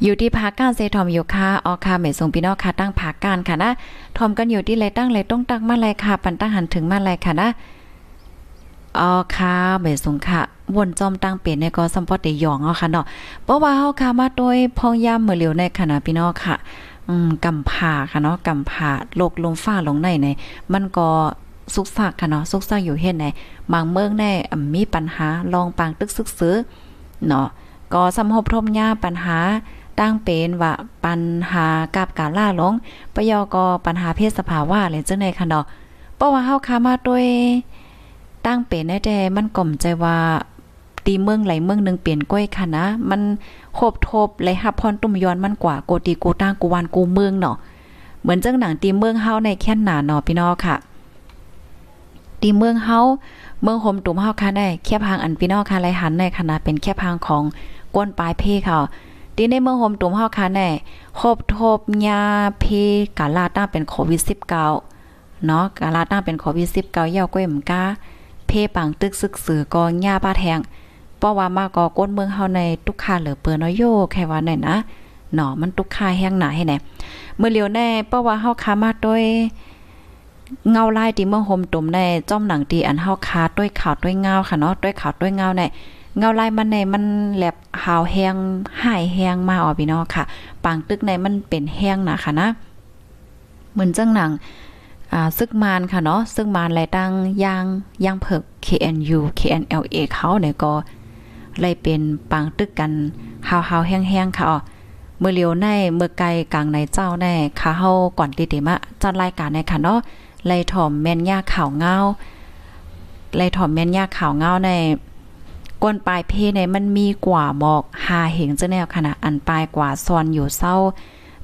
อยู่ที่ภาคการเซทอมอยู่ค่ะออค่ะไม่ส่งพี่น้องค่ะตั้งภาคการค่ะนะทอมกันอยู่ที่ไรตั้งไรต้องตั้งมาไรค่ะ ปันตั้งหันถึงมาไรค่ะนะออค่ะไม่ส่งค่ะวนจอมตั้งเปลี่ยนในก็สัมพอดได้ยองเอาค่ะเนาะเพราะว่าเฮาค่ะมาโดยพองยามเมื่อเหลียวในคณะพี่น้องค่ะอืมกำผาค่ะเนาะกำผาโลกลมฟ้าลงในในมันก็สุกซักค่ะเนาะสุกซักอยู่เฮ็ดไหนบางเมืองแน่มีปัญหาลองปางตึกซึกซื้อเนาะก็สำหบพรมยาปัญหา ตั้งเป็นว่าปัญหากับการล่าลงปยกปัญหาเพศสภาวะเลยจังได๋ค่ะเนาะเพราะว่าเฮาคามาด้วยตั้งเป็นได้แต่มันกล่อมใจว่าตีเมืองไหลเมืองนึงเปลี่ยนก้อยค่ะนะ มันโคบทบไหลฮับพรตุ่มย้อนมันกว่าโกตีโกตางกูวานกูเมืองเนาะเหมือนจังหนังตีเมืองเฮาในแค่นหนาเนาะพี่น้องค่ะตีเมืองเฮาเมืองโฮมตุ่มเฮาค่ะได้แค่พางอันพี่น้องค่ะไรหันในขณะเป็นแค่พางของก้นปลายเพ่ค่ะ ตีในเมืองโฮมตุ่มเฮาค่ะแน่ครบทบยาเพกาลาต้าเป็นโควิด 19 เนาะกาลาต้าเป็นโควิด 19ยาก้อยมกาเพปังตึกซึกสือก็ยาป้าแทงเพราะว่ามาก็ก้นเมืองเฮาในทุกค่าเหลือเปิ้นเนาะโยแค่ว่าหนนะเนาะมันทุกค่าแห้งหนาให้แน่เมื่อเลียวแน่เพราะว่าเฮาคามาด้วยเงาลายที่เมืองโฮมตุ่มในจ้อมหนังตีอันเฮาคาด้วยข่าวด้วยเงาค่ะเนาะด้วยข่าวด้วยเงาใน เงาลายมันในมันแหลบหาวแห้งหายแห้งมาอ๋อพี่น้องค่ะ ปางตึกในมันเป็นแห้งนะค่ะนะ เหมือนจังหนังซึกมานค่ะเนาะซึกมานไรตั้งย่างย่างเพิก KNU KNLA เขาเนี่ยก็เลยเป็นปางตึกกันหาวๆแห้งๆค่ะอ๋อเมื่อเลียวในเมื่อไกลกลางในเจ้าแน่ค่ะเฮาก่อนติๆมาจัดรายการในค่ะเนาะไล่ถ่อมแม่นยาข่าวเงาไล่ถ่อมแม่นยาข่าวเงาใน ก้นปลายเพในมันมีกว่าหมอกหาเหงจะแนวขณะอันปลายกว่าซอนอยู่เศร้า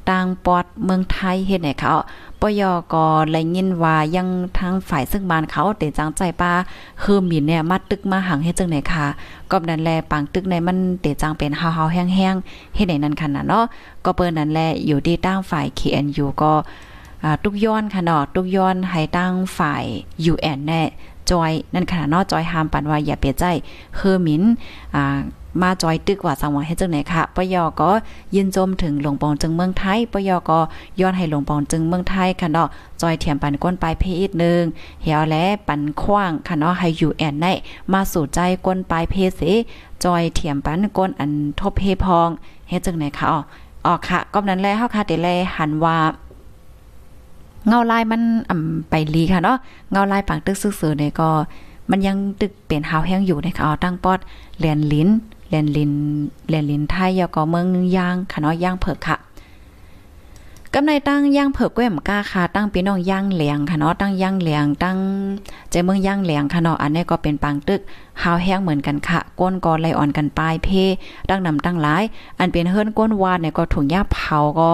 ต่างปอดเมืองไทยเฮ็ดไหนเขาปยก็เลยยินว่ายังทางฝ่ายซึ่งบ้านเขาเตจังใจป้าคือมีเนี่ยมัดตึกมาหังเฮ็ดจังไหนค่ะก็นั่นแลปังตึกในมันเตจังเป็นฮาวๆแห้งๆเฮ็ดไหนนั่นค่ะเนาะก็เปิ้นนั่นแลอยู่ที่ตั้งฝ่าย KNU ก็ทุกย้อนค่ะเนาะทุกย้อนให้ตั้งฝ่าย UN แน่ จอย นั่นค่ะเนาะจอยหามปันว่าอย่าเปียใจคือมินอ่ามาจอยตึกว่าสังว่าให้จังไหนค่ะปยอก็ยินจมถึงหลวงปองจึงเมืองไทยปยอก็ย้อนให้หลวงปองจึงเมืองไทยค่ะเนาะจอยเถียมปันก้นปลายเพอีกนึงเหี่ยวและปันขว้างค่ะเนาะให้อยู่แอนในมาสู่ใจก้นปลายเพสิจอยเถียมปันก้นอันทบเพพองเฮ็ดจังไหนค่ะอ๋ออ๋อค่ะก็นั้นแลเฮาค่ะเดแลหันว่า เงาลายมันอ่ำไปลีค่ะเนาะเงาลายปางตึกซื่อๆเนี่ยก็ มันยังตึกเป็นหาวแห้งอยู่นะคะเอาตั้งปอดแลนลิ้นแลนลินแลนลินไทยยก็เมืองย่างค่ะเนาะย่างเผิกค่ะกำในตั้งย่างเผิกก้มก้าค่ะตั้งพี่น้องย่างเหลียงค่ะเนาะตั้งย่างเหลียงตั้งใจเมืองย่างเหลียงค่ะเนาะอันนี้ก็เป็นปางตึกหาวแห้งเหมือนกันค่ะ ก้นกอไลอ่อนกันปลายเพดั้งนำตั้งหลาย อันเป็นเฮิรนก้นวาดเนี่ยก็ถุงยาเผาก็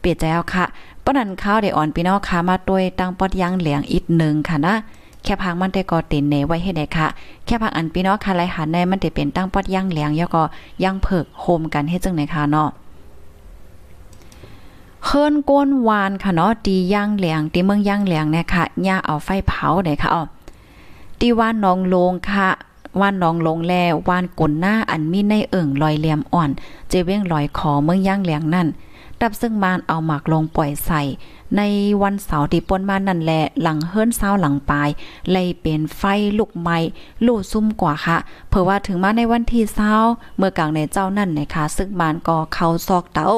เปลี่ยดใจเอาค่ะ ป้อนันข้าวได้อ่อนพี่น้องค่ะมาด้วยตั้งปอดย่างเหลียงอีกหนึ่งค่ะนะแค่พังมันได้ก็เต็นเนไว้ให้ได้ค่ะ แค่พังอันพี่น้องค่ะไรหันในมันได้เป็นตั้งปอดย่างเหลียงแล้วก็ย่างเผิกโฮมกันให้จังไหนค่ะเนาะเฮิรนก้นวานค่ะเนาะตีย่างเหลียงตีเมืองย่างเหลียงเนี่ยค่ะย่าเอาไฟเผาได้ค่ะอ๋อตีว่านนองลงค่ะว่านนองลงแลว่านกลนหน้าอันมีในเอิ่งลอยเหลี่ยมอ่อน เจเว้งลอยคอเมืองย่างเหลียงนั่น ดับซึ่งมานเอาหมากลงปล่อยใส่ ในวันเสาร์ที่ปนมานั่นแหละหลังเฮิรนเศร้าหลังปลายเลยเป็นไฟลุกไหม้ลู่ซุ่มกว่าค่ะเพราะว่าถึงมาในวันที่เศร้าเมื่อกลางในเจ้านั่นนะคะซึ่งมานก็เข้าซอกเต้า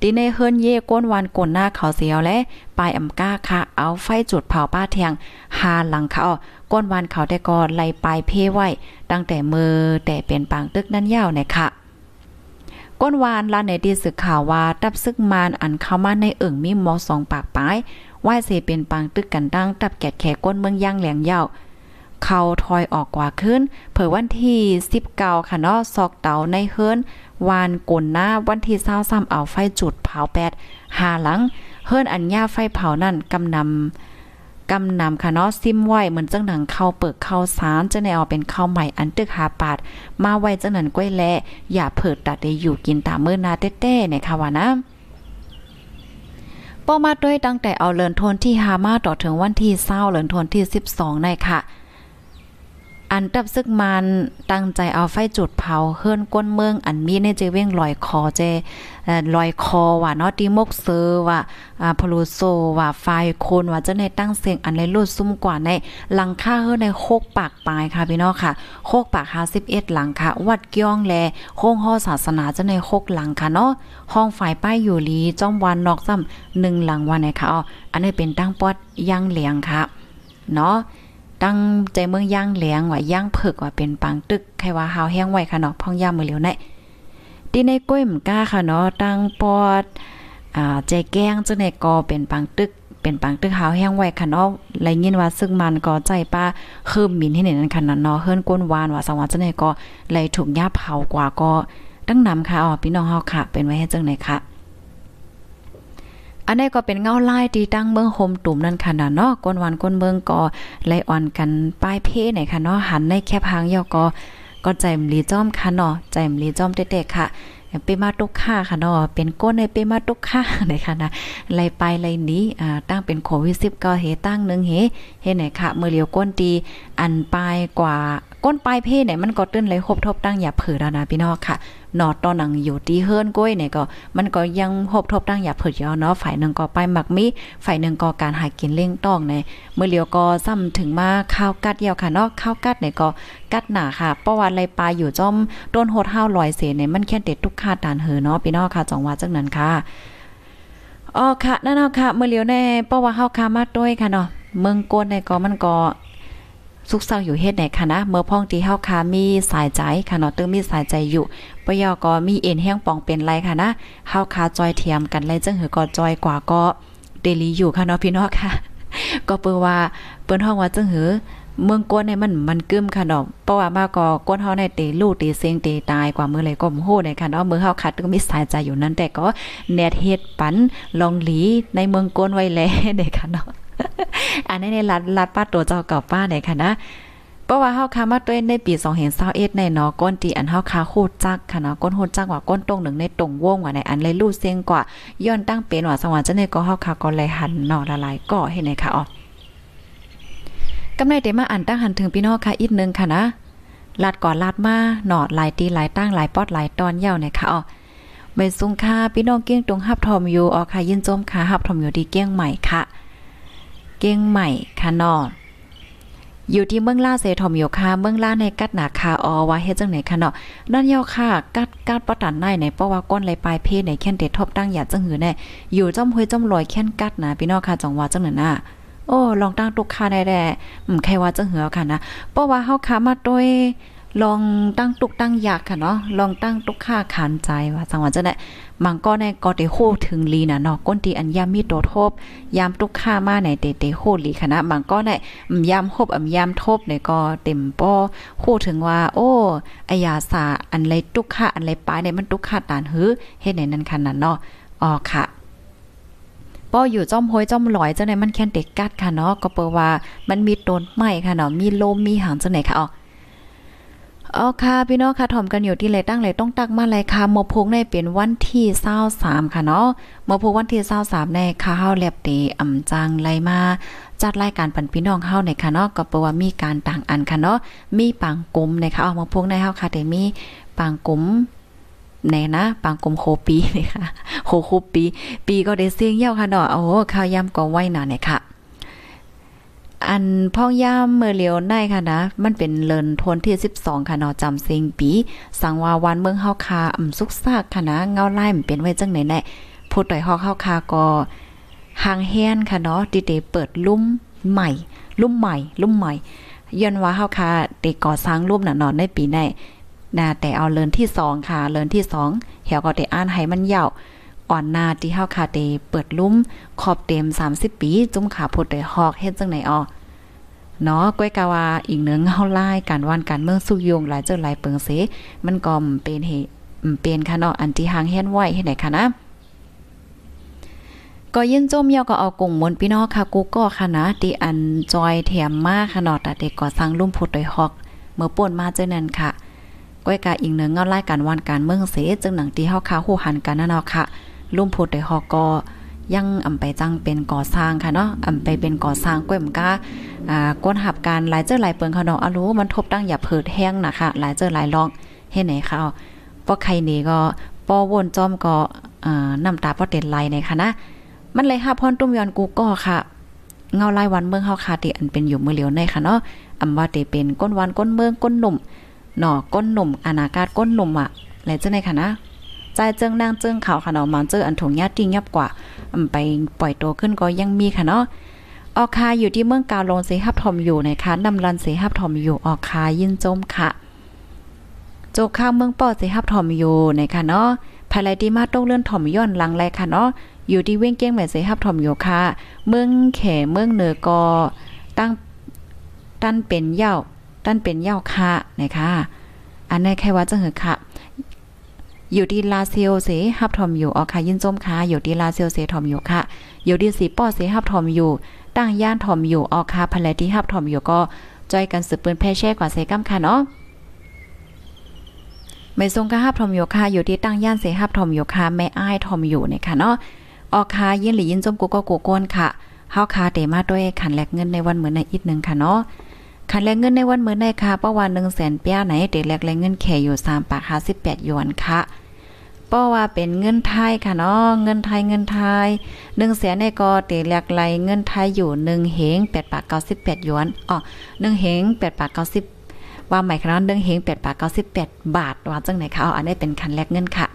ดีในเฮิรนเย่ก้นวันกนหน้าเขาเสียวและปลายอำก้าค่ะ เอาไฟจุดเผาป้าเทียงหาหลังเขาก้นวันเขาได้ก็ไล่ปลายเพ่ไว้ตั้งแต่มือแต่เป็นปางตึกนั่นยาวเนี่ยค่ะ ก้นวานลาในดีสึกข่าวว่าตับซึกมานอันเข้ามาในเอิ่งมีหมอสองปากปลายว่าเสเป็นปางตึกกันดังตับแกดแขก้นเมืองย่างแหลงยาวเขาถอยออกกว่าขึ้น เผยวันที่19ค่ะเนาะซอกเตาในเฮิรนวานกลหน้าวันที่23เอาไฟจุดเผาแปดหาหลังเฮิรนอันย่าไฟเผานั่นกำนำ กำนำค่ะเนาะซิมไหวเหมือนจังหนังเข้าเปิกเข้าสารจะในเอาเป็นข้าวใหม่อันตึกหาปาด มาไว้จังนั้นก้วยแลอย่าเผิดตัดได้อยู่กินตามเมื่อนาเต้ๆเนี่ยค่ะว่านะป้อมาด้วยตั้งแต่เอาเลินทนที่ฮามาต่อถึงวันที่เศร้าเลินทนที่ 12ในค่ะ อันตับซึกมันตั้งใจเอาไฟจุดเผาเฮิรนก้นเมืองอันมีในเจเว้งลอยคอเจลอยคอว่าเนาะติมกเซอร์ว่าอ่าพลูโซว่าไฟโคนว่าจะในตั้งเสียงอันเลยลุดซุ่มกว่าในหลังค่าเฮิรนในโคกปากปลายค่ะพี่น้องค่ะโคกปาก51หลังค่ะ วัดเกี้ยงแลโค้งห่อศาสนาจะในโคกหลังค่ะเนาะห้องฝ่ายป้ายอยู่ลีจ้อมวันนอกซ้ำหนึ่งหลังวันไหนค่ะอ๋ออันนี้เป็นตั้งปอดย่างเหลียงค่ะเนาะ ตั้งใจเมืองย่างเหลียงว่าย่างเผิกว่าเป็นปังตึกใครว่าหาวแห้งไว้ค่ะเนาะพ่องย่ามือเหลียวในดีในก้อยมก้าค่ะเนาะตั้งปอดอ่าใจแก้งจังได๋ก็เป็นปังตึกเป็นปังตึกหาวแห้งไว้ค่ะเนาะไลยินว่าซึ่งมันก็ใจป้าคืมมินให้นั่นค่ะเนาะเฮิรนก้นวานว่าสังว่าจังได๋ก็เลยถูกย่าเผากว่าก็ตั้งนำค่ะอ๋อพี่น้องเฮาค่ะ เป็นไว้ให้จังได๋ค่ะ อันนี้ก็เป็นเงาลายที่ตั้งเมืองโฮมตุ่มนั่นค่ะนะเนาะก้นวันก้นเมืองก็ไล่อ่อนกันป้ายเพ่ไหนค่ะเนาะหันในแคบหางยอก็ก็ใจมลีจ้อมค่ะเนาะใจมลีจ้อมเด็กๆค่ะเปมาตุกค่าค่ะเนาะเป็นก้นในเปมาตุกค่าไหนค่ะนะไล่ไปไล่นี้อ่าตั้งเป็นโควิด10ก็เฮตั้งนึงเฮเฮไหนค่ะเมื่อเลียวก้นตีอันปลายกว่า ก้นปลายเพไหนมันก็ตื้นเลยครบทบตั้งอย่าเผือแล้วนะพี่น้องค่ะหนอตอนหนังอยู่ที่เฮิร์นก้อยเนี่ยก็มันก็ยังพบทบตั้งอย่าเผิดยอเนาะฝ่ายหนึ่งก็ไปหมักมีฝ่ายหนึ่งก็การหากินเลี้ยงต้องในเมื่อเลียวก็ซ้ำถึงมาข้าวกัดเดียวค่ะเนาะข้าวกัดเนี่ยก็กัดหนาค่ะประวัติไรปลาอยู่จ้อมต้นโหดห้าลอยเสเนี่ยมันแค่เด็ดทุกคาดานเหือเนาะพี่น้องค่ะจองหว่าจังนั้นค่ะอ๋อค่ะนั่นเนาะค่ะเมื่อเลียวแน่เพราะว่าเฮาคามาด้วยค่ะเนาะเมืองโกนเนี่ยก็มันก็ สุกเศร้าอยู่เฮ็ดไหนคะนะ เมื่อพ่องที่เฮาคามีสายใจค่ะเนาะตึงมีสายใจอยู่ปยอก็มีเอ็นแห้งปองเป็นไรค่ะนะเฮาคาจอยเทียมกันไรจังหือก็จอยกว่าก็เดลีอยู่ค่ะเนาะพี่น้องค่ะ ก็เปิ้ว่าเปิ้นห้องว่าจังหือเมืองกวนเนี่ยมันมันกึมค่ะเนาะเพราะว่ามาก็กวนเฮาในเตลูกเตเซงเตตายกว่ามือเลยก็โหในค่ะเนาะมือเฮาคัดก็มีสายใจอยู่นั้นแต่ก็แนดเฮ็ดปันลองหลีในเมืองกวนไว้แลเด้ค่ะเนาะ อันนี้ในรัดรัดป้าตัวเจ้าเก่าป้าเนี่ยค่ะนะเพราะว่าเฮาคามาตัวในปี2021ในเนาะก้นตีอันเฮาคาโคจักค่ะเนาะก้นโหดจักว่าก้นตรงหนึ่งในตรงวงว่าในอันเลยลู่เสียงกว่าย้อนตั้งเป็นว่าสวรรค์จังได๋ก็เฮาคาก็เลยหันเนาะละลายก็เห็นไหมคะอ๋อกำไรเดมาอ่านตั้งหันถึงพี่น้องค่ะอีกนึงค่ะนะลาดก่อนลาดมาหนอดหลายตีหลายตั้งหลายปอดหลายตอนเย่าเนี่ยค่ะอ๋อไม่สุงค่าพี่น้องเกี้ยงตรงฮับทอมอยู่อ๋อค่ะยินจมค่ะฮับทอมอยู่ดีเกี้ยงใหม่ค่ะ เก้งใหม่ค่ะนออยู่ที่เมืองล่าเซทอมโยคาเมืองล่าในกัดหนาคาออว่าเฮ็ดจังไหนคะเนาะนั่นยอค่ะกัดกัดปะตันในในเพราะว่าก้นไหลปลายเพศในแค่นเด็ดทบตั้งหยาดจังหือแน่อยู่จ้อมห้วยจ้อมลอยแค่นกัดนะพี่น้องค่ะจังว่าจังนั้นน่ะโอ้ลองตั้งตุกค่าได้แด่อืมใครว่าจะเหือค่ะนะเพราะว่าเฮาคามาโดย ลองตั้งตุกตั้งอยากค่ะเนาะลองตั้งตุกค่าขานใจว่าจังหวะจะได้มังก็ในก็ได้โคถึงลีน่ะเนาะก้นตีอันยามมีโตทบยามตุกค่ามาในเตเตโคลีคณะมังก็ได้ยามคบอำยามทบในก็เต็มป้อโคถึงว่า โอ้อายาสาอันไรตุกค่าอันไรปลายเนี่ยมันตุกค่าตานหือเฮ็ดในนั้นขนาดเนาะอ๋อค่ะป้ออยู่จ้อมห้อยจ้อมลอยจังไหนมันแค่นเด็กกัดค่ะเนาะก็เปว่ามันมีต้นไม้ค่ะเนาะมีลมมีหางจังไหนค่ะอ๋อ เอาค่ะพี่น้องค่ะถ่อมกันอยู่ที่เลตั้งเลต้องตักมาเลยค่ะมอพงในเป็นวันที่23ค่ะเนาะมอพงวันที่23ในค่ะเฮาแลบเตอำจังไลมาจัดรายการปันพี่น้องเฮาในค่ะเนาะก็เปว่ามีการต่างอันค่ะเนาะมีปังกลมในะคะเอามอพงในเฮาค่ะแต่มีปังกลมในนะปังกลมโคปีนะคะโคโคปี ปีก็ได้เสียงเย้าค่ะเนาะโอ้ข้าวยำก็ไว้หนาเนี่ยค่ะ อันพ่องย่ามเมื่อเลียวในค่ะนะ มันเป็นเลินทนที่ 12 ค่ะเนาะจำเซิงปี สังวาวันเมืองเฮาคาอ่ำสุกซากค่ะนะ เงาไล่มันเป็นไว้จังไหนแน่พูดต่อยฮอกเฮาคาก็หางแฮนค่ะเนาะติเตเปิดลุ่มใหม่ ลุ่มใหม่ ลุ่มใหม่ย้อนว่าเฮาคาเตก่อสร้างรูปน่ะนาะในปีในนะแต่เอาเลินที่2ค่ะ เลินที่2เหี่ยวก็ได้อ่านให้มันยาว อ่อนนาที่เฮาคาเตเปิดลุ่มขอบเต็ม 30 ปี จุ่มขาพดได้ฮอกเฮ็ดจังไหนอ้อเนาะก้อยกาว่าอีกเนึงเฮาไล่การวันการเมืองสุยงหลายเจ้าหลายเปิงเสมันก็เป็นเหตุเป็นค่ะเนาะอันที่หางเฮ็ดไว้เฮ็ดไหนค่ะนะก็ยินจมเยาก็เอากลุ่มมนพี่น้องค่ะกูก็ค่ะนะที่อันจอยแถมมาค่ะเนาะแต่เด็กก็สร้างลุ่มพุดโดยฮอก เมื่อป่นมาเจ้านั้นค่ะก้อยกาอีกหนึ่งเงาไล่การวันการเมืองเสจึงหนังที่เฮาคาฮู้หันกันนั่นเนาะค่ะ ลุ่มพุดโดยฮอกก็ยังอำไปจังเป็นก่อสร้างค่ะเนาะอำไปเป็นก่อสร้างก้อยมก้าอ่าก้นหับการหลายเจ้าหลายเปิงค่ะเนาะอะรู้มันทบตั้งอย่าเพิดแห้งนะคะหลายเจ้าหลายลองเฮ็ดไหนค่ะป้อใครนี่ก็ป้อวนจอมก็อ่าน้ำตาป้อเต็นไหลในค่ะนะมันเลยค่ะพรตุ้มยอนกูก็ค่ะเงาลายวันเมืองเฮาคาติอันเป็นอยู่เมื่อเหลียวในค่ะเนาะอำว่าเตเป็นก้นวันก้นเมืองก้นหนุ่มหน่อก้นหนุ่มอนาคาก้นหนุ่มอะแลวจังได๋ค่ะนะ ใจเจิงนางเจิงเขาค่ะเนาะมันเจออันถงญาติยับกว่าไปปล่อยตัวขึ้นก็ยังมีค่ะเนาะออกคาอยู่ที่เมืองกาลงเสฮับทอมอยู่นะคะนำรันเสฮับทอมอยู่ออกคายินจมค่ะโจข้างเมืองปอดเสฮับทอมอยู่นะคะเนาะภายไลที่มาต้องเลื่อนถ่อมย้อนหลังแลค่ะเนาะอยู่ที่เว้งเก้งแม่เสฮับถ่อมอยู่ค่ะ เมืองแขเมืองเหนือก็ตั้งตั้นเป็นเย่าตั้นเป็นเย่าค่ะนะคะอันนี้แค่ว่าจะเหอค่ะ อยู่ที่ลาเซียวเสฮับทอมอยู่ออค่ะยินจมค่ะอยู่ที่ลาเซียวเสทอมอยู่ค่ะอยู่ที่สีป้อเสฮับทอมอยู่ ตั้งย่านทอมอยู่ออค่ะภายไลที่ฮับทอมอยู่ก็จอยกันสืบปืนแพ่แช่กว่าเสกัมค่ะเนาะไม่ทรงกะฮับทอมอยู่ค่ะอยู่ที่ตั้งย่านเสฮับทอมอยู่ค่ะแม่อ้ายทอมอยู่เนี่ยค่ะเนาะออกคายินหรือยินจมกูก็กูก้นค่ะเฮาคาเตมาด้วยขันแลกเงินในวันเหมือนในอีกนึงค่ะเนาะขันแลกเงินในวันเหมือนในค่ะประวัน100,000เปียไหนเตแลกแลกเงินแค่อยู่3ปาก58หยวนค่ะ เพราว่าเป็นเงินไทยค่ะเนาะเงินไทยเงินไทยหนึ่งแสนในก็เตแลกไหลเงินไทยอยู่หนึ่งเฮงแปาก98หยวนอ๋อหนึ่งเฮงแปาก90ว่าหมายค่ะเนาะ1เฮงแปาก98บาทว่าจังไหนคะอาอันนี้เป็นคันแรกเงินค่ะ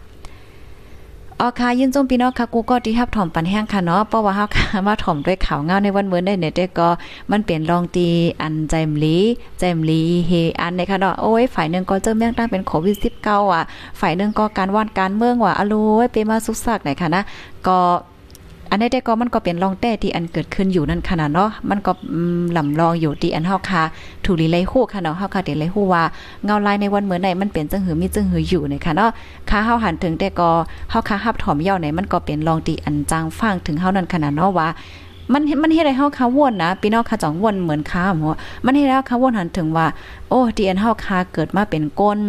อ๋อค่ะยินจมพี่น้องค่ะกูก็ที่ทับถ่อมปันแห้งค่ะเนาะเพราะว่าเฮาค่ะมาถ่อมด้วยข่าวเงาในวันเมื่อได้เนี่ยเด้ก็มันเปลี่ยนรองตีอันใจมลีใจมลีเฮอันในค่ะเนาะโอ้ยฝ่ายนึงก็เจอเมืองตั้งเป็นโควิด19อะ ฝ่ายนึงก็การว่านการเมืองว่ะอโลยเปมาสุกซักไหนค่ะนะก็ อันนี้ได้ก็มันก็เป็นรองแต้ที่อันเกิดขึ้นอยู่นั่นขนาดเนาะมันก็ลำลองอยู่ที่อันเฮาค่ะถูลีไลฮู้ค่ะเนาะเฮาค่ะเดไลฮู้ว่าเงาลายในวันเหมือนไหนมันเป็นจังหือมีจังหืออยู่ในค่ะเนาะค่าเฮาหันถึงแต่ก็เฮาค่ะฮับถอมเย้าไหนมันก็เป็นรองตีอันจางฟังถึงเฮานั่นขนาดเนาะว่ามันมันเฮ็ดให้เฮาค่ะวนนะพี่น้องค่ะจ่องวนเหมือนค้าหัวมันเฮ็ดให้เฮาค่ะวนหันถึงว่า โอ้ที่อันเฮาค่ะเกิดมาเป็นก้น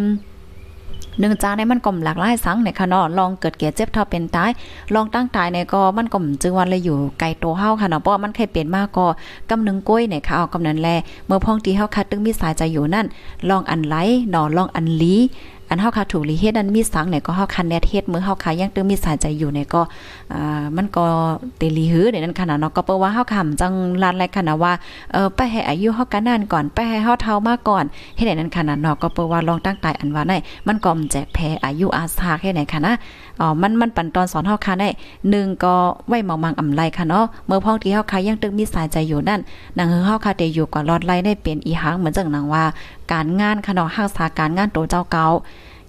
หนึ่งจานในมันก็หลากหลายสังในค่ะเนาะลองเกิดเก่เจ็บเท่าเป็นตายลองตั้งตายในก็มันก็จึงวันเลยอยู่ไกลโตเฮาค่ะเนาะเพราะมันเคยเปลี่ยนมากก็กำนึงก้อยในค่ะเอากำนันแลเมื่อพ้องที่เฮาคัดตึงมีสายใจอยู่นั่นลองอันไหลเนาะลองอันลี อันเฮาคาถูกลีเฮ็ดอันมีสังเนี่ยก็เฮาคันแนเฮ็ดมือเฮาคายังตึงมีสายใจอยู่เนี่ยก็อ่ามันก็เตลีหือเนนั้นขนาดเนาะก็เปิ้ว่าเฮาคำจังลานไรขนาดว่าเออไปให้อายุเฮากันนานก่อนไปให้เฮาเฒ่ามาก่อนเฮ็ดในนั้นขนาดเนาะก็เปิ้ว่าลองตั้งตายอันว่าได้มันก็แจกแพ้อายุอาสาแค่ไหนค่ะนะ อ๋อมันมันปันตอนสอนเฮาค่ะได้หนึ่งก็ไว้หมองมังอำไรค่ะเนาะเมื่อพ้องที่เฮาค่ะยังตึกมีสายใจอยู่นั่นนางเฮาค่ะได้อยู่ก่อนรอดไล่ได้เป็นอีหังเหมือนจังนางว่า การงานค่ะเนาะหักษาการงานโตเจ้าเก่า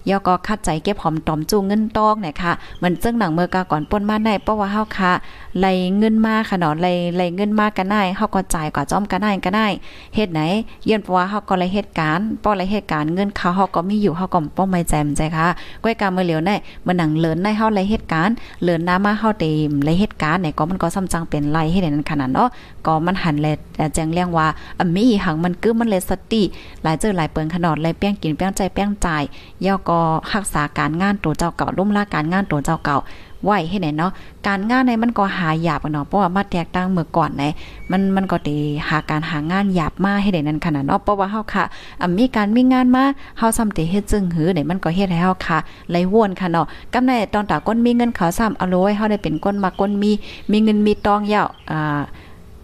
ยอก็คัดใจเก็บหอมตอมจูเงินตอกเนี่ยค่ะมันเจ้งหนังเมื่อกาก่อนป่นมาได้เพราะว่าเฮาค่ะไล่เงินมาค่ะเนาะไล่ไล่เงินมากันได้เฮาก็จ่ายกว่าจ้อมกันได้ก็ได้เฮ็ดไหนเยื่นเพราะว่าเฮาก็ไล่เหตุการณ์ป้อไล่เหตุการณ์เงินเขาเฮาก็มีอยู่เฮาก็ป้อไม่แจมใจค่ะก้อยกาเมื่อเหลียวได้มันหนังเลินได้เฮาไล่เหตุการณ์เลินน้ามาเฮาเต็มไล่เหตุการณ์เนี่ยก็มันก็ซ้ำจังเป็นไล่เฮ็ดนั้นขนาดเนาะก็มันหันแลแจ้งเรียงว่าอมีหังมันคือมันเลยสติ หลายเจอหลายเปิงขนาดไล่เปี้ยงกินเปี้ยงใจเปี้ยงจ่ายย่อก็รักษาการงานตัวเจ้าเก่าลุ่มล่าการงานตัวเจ้าเก่าไหวให้ไหนเนาะการงานในมันก็หาหยาบกันเนาะเพราะว่ามาแตกต่างเมื่อก่อนไหนมันมันก็ตีหาการหางานหยาบมาให้ได้นั้นขนาดเนาะเพราะว่าเฮาค่ะอ่มีการมีงานมาเฮาซ้ำติเฮ็ดจึงหือไหนมันก็เฮ็ดให้เฮาค่ะไหลวนค่ะเนาะกำในตอนตาก้นมีเงินเขาซ้ำเอาเลยเฮาได้เป็นก้นมาก้นมีมีเงินมีตองยาวอ่า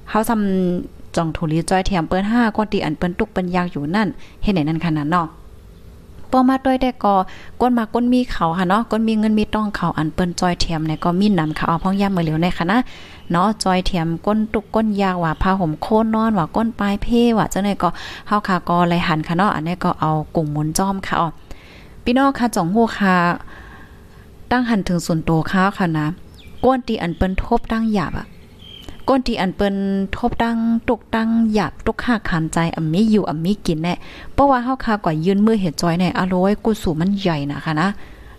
เฮาซ้ำจองทุลีจอยแถมเปิ้น5ก้อนตีอันเปิ้นตุกเปิ้นยากอยู่นั่นเฮ็ดไหนนั้นขนาดเนาะปอมาด้วยได้ก็ก้นมาก้นมีเขาค่ะเนาะก้นมีเงินมีต้องเขาอันเปิ้นจอยเทียมเนี่ยก็มีนำเขาเอาพ้องย่ำมือเหลียวในค่ะนะเนาะจอยเทียมก้นตุกก้นยาวว่าผ้าห่มโคนนอนว่าก้นปลายเพ่ว่าจังได๋ก็เฮาค่ะก็เลยหันค่ะเนาะอันนี้ก็เอากุ้งหมุนจอมค่ะอ๋อพี่น้องค่ะจ่องฮู้ค่ะตั้งหันถึงส่วนโตค่ะค่ะนะก้นตีอันเปิ้นทบตั้งหยาบอะ ก้นที่อันเปิ้นทบตั้งตกตั้งหยาบตกค่าขันใจอัมีอยู่อัมีกินแน่เพราะว่าเฮาคากว่ายืนมือเห็ดจอยในอร่อยกูสู่มันใหญ่นะคะนะ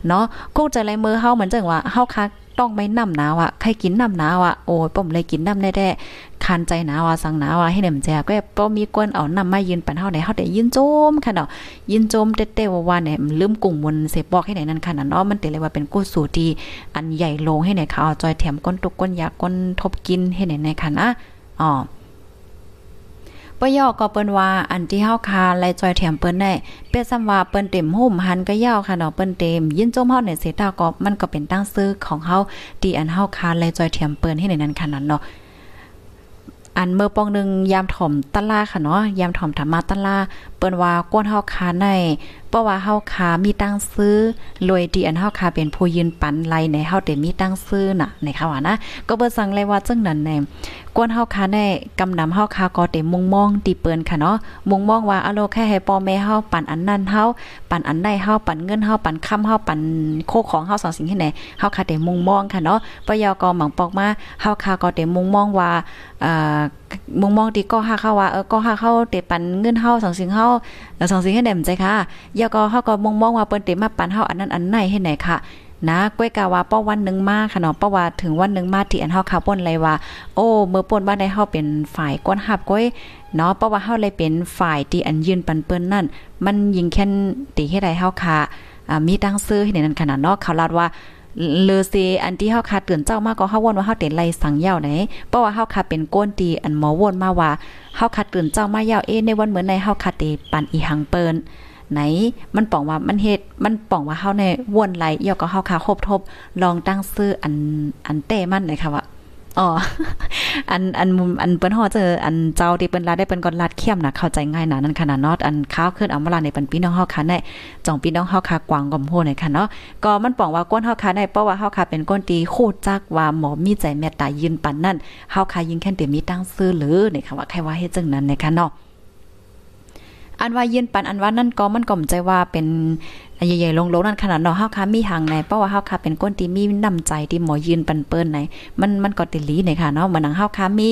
เนาะกูจะไรมือเฮาเหมือนจังว่าเฮาคา ต้องไม่น้ำหนาวอะใครกินน้ำหนาวอะโอ้ยป้อมเลยกินน้ำแน่ๆคันใจหนาวอะสังหนาวอะให้เหนมแจก็ป้อมมีกวนเอาน้ำมายืนปันเฮาไหนเฮาได้ยืนโจมค่ะเนาะยืนโจมเต้ๆว่าๆเนี่ยลืมกลุ่มมนเสบอกให้ไหนนั่นค่ะเนาะมันเตเลยว่าเป็นกู้สู่ที่อันใหญ่ลงให้ไหนเขาเอาจอยแถมก้นตุกก้นยาก้นทบกินให้ไหนในค่ะนะอ๋อ ปยอก็เปิ้นว่าอันที่เฮาคาไลจอยแถมเปิ้นได้เปิ้นซ้ำว่าเปิ้นเต็มหุ่มหันก็ยาวค่ะเนาะเปิ้นเต็มยินจมเฮาเนี่ยเสตาก็มันก็เป็นตั้งซื้อของเฮาที่อันเฮาคาไลจอยแถมเปิ้นให้ในนั้นขนาดเนาะอันเมื่อปองนึงยามถ่อมตะลาค่ะเนาะยามถ่อมธรรมาตะลาเปิ้นว่าก้นเฮาคาในเพราะว่าเฮาคามีตั้งซื้อรวยดีอันเฮาคาเป็นผู้ยืนปันไลในเฮาได้มีตั้งซื้อน่ะในค่ะว่านะ ก็เบิ่สั่งเลยว่าจังนั้นแน่กวนเฮาคาได้กำนำเฮาคาก็เต็มมุงมองตีเปิ้นค่ะเนาะมุงมองว่าอะโลแค่ให้พ่อแม่เฮาปันอันนั้นเฮาปันอันใดเฮาปันเงินเฮาปันค้ำเฮาปันโคของเฮาสองสิ่งที่ไหนเฮาคาเต็มมุงมองค่ะเนาะปยกหมังปอกมาเฮาคาก็เต็มมุงมองว่าอ่ามุงมองที่ก็หาเข้าว่าเออก็หาเข้าเตปันเงินเฮาสองสิ่งเฮาสองสิ่งให้แดมใจค่ะยาก็เฮาก็มองมองว่าเปิ้นเตมาปันเฮาอันนั้นอันไหนให้ไหนค่ะนะก้วยกาว่าป้อวันนึงมาค่ะเนาะป้อว่าถึงวันนึงมาที่อันเฮาคาป่นเลยว่า โอ้เมื่อป่นบ้านได้เฮาเป็นฝ่ายก้นหับก้อยเนาะเพราว่าเฮาเลยเป็นฝ่ายที่อันยืนปันเปิ้นนั่นมันยิงแค่นตีให้ได้เฮาค่ะอ่ามีตั้งซื้อให้นั้นขนาดเนาะเขาลาดว่า เลอเซอันที่เฮาคาเตือนเจ้ามาก็เฮาวนว่าเฮาเต็นไลสังยาวไหนเพราะว่าเฮาคาเป็นก้นตีอันหมอวนมาว่าเฮาคาเตือนเจ้ามายาวเอในวันเหมือนในเฮาคาเตปันอีหังเปินไหนมันป่องว่ามันเฮ็ดมันป่องว่าเฮาในวนไหลยอก็เฮาคาครบทบลองตั้งซื้ออันอันเต้มันเลยค่ะว่า อ๋อ อันอันมุมอันเปิ้นฮอเจออันเจ้าที่เปิ้นลาได้เปิ้นก่อนลาดเข้มนะเข้าใจง่ายนะนั่นขนาดนอดอันข้าวขึ้นเอามาลาในปันพี่น้องเฮาค่ะในจ่องพี่น้องเฮาค่ะกวางกอมโหในค่ะเนาะก็มันป้องว่าก้นเฮาค่ะในเพราะว่าเฮาค่ะเป็นก้นตีโคตรจักว่าหมอมีใจเมตตายืนปันนั่นเฮาค่ะยิงแค่เต็มมีตั้งซื้อหรือในค่ะว่าใครว่าเฮ็ดจังนั้นในค่ะเนาะ อันว่าเยืนปันอันว่านั่นก็มันก็มใจว่าเป็นใหญ่ๆลงๆนั่นขนาดเนาะเฮาค่ะมีหางไหนเพราะว่าเฮาค่ะเป็นก้นที่มีน้ำใจที่หมอยืนปันเปิ้นไหนมันมันก็ติลีในค่ะเนาะเหมือนหนังเฮาค่ะมี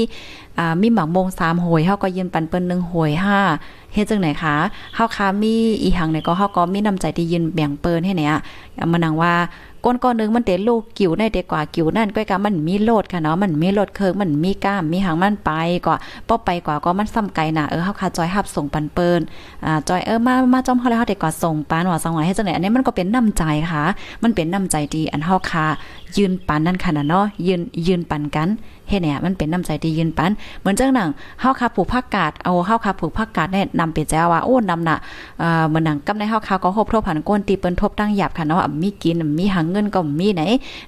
อ่ามีหมักมง3โหยเฮาก็ยืนปันเปิ้น1โหย5เฮ็ดจังไหนคะเฮาค่ะมีอีหังไหนก็เฮาก็มีน้ำใจที่ยืนแบ่งเปิ้นให้เนี่ยมันหนังว่า ก้นก้อนนึงมันเตลูกกิ่วในเด็กกว่ากิ่วนั่นก้อยกามันมีโลดค่ะเนาะมันมีโลดเคิงมันมีก้ามมีหางมันไปกว่าป้อไปกว่าก็มันซ้ำไกลน่ะเออเฮาค่ะจอยหับส่งปันเปิ้นอ่าจอยเออมามาจอมเฮาแล้วเฮาเด็กกว่าส่งปานว่าสังหวะให้จังไหนอันนี้มันก็เป็นน้ำใจค่ะ มันเป็นน้ำใจดีอันเฮาค่ะยืนปันนั่นค่ะเนาะยืนยืนปันกัน เฮ็ดเนี่ยมันเป็นน้ำใจที่ยืนปันเหมือนจังหนังเฮาคาผูกผักกาดเอาเฮาคาผูกผักกาดเนี่ยนำไปแจ้ว่าโอ้นำน่ะเอ่อเหมือนหนังกำในเฮาคาก็ฮบทบผันก้นตีเปิ้นทบตั้งหยาบค่ะเนาะมีกินมีหางเงินก็มีไหน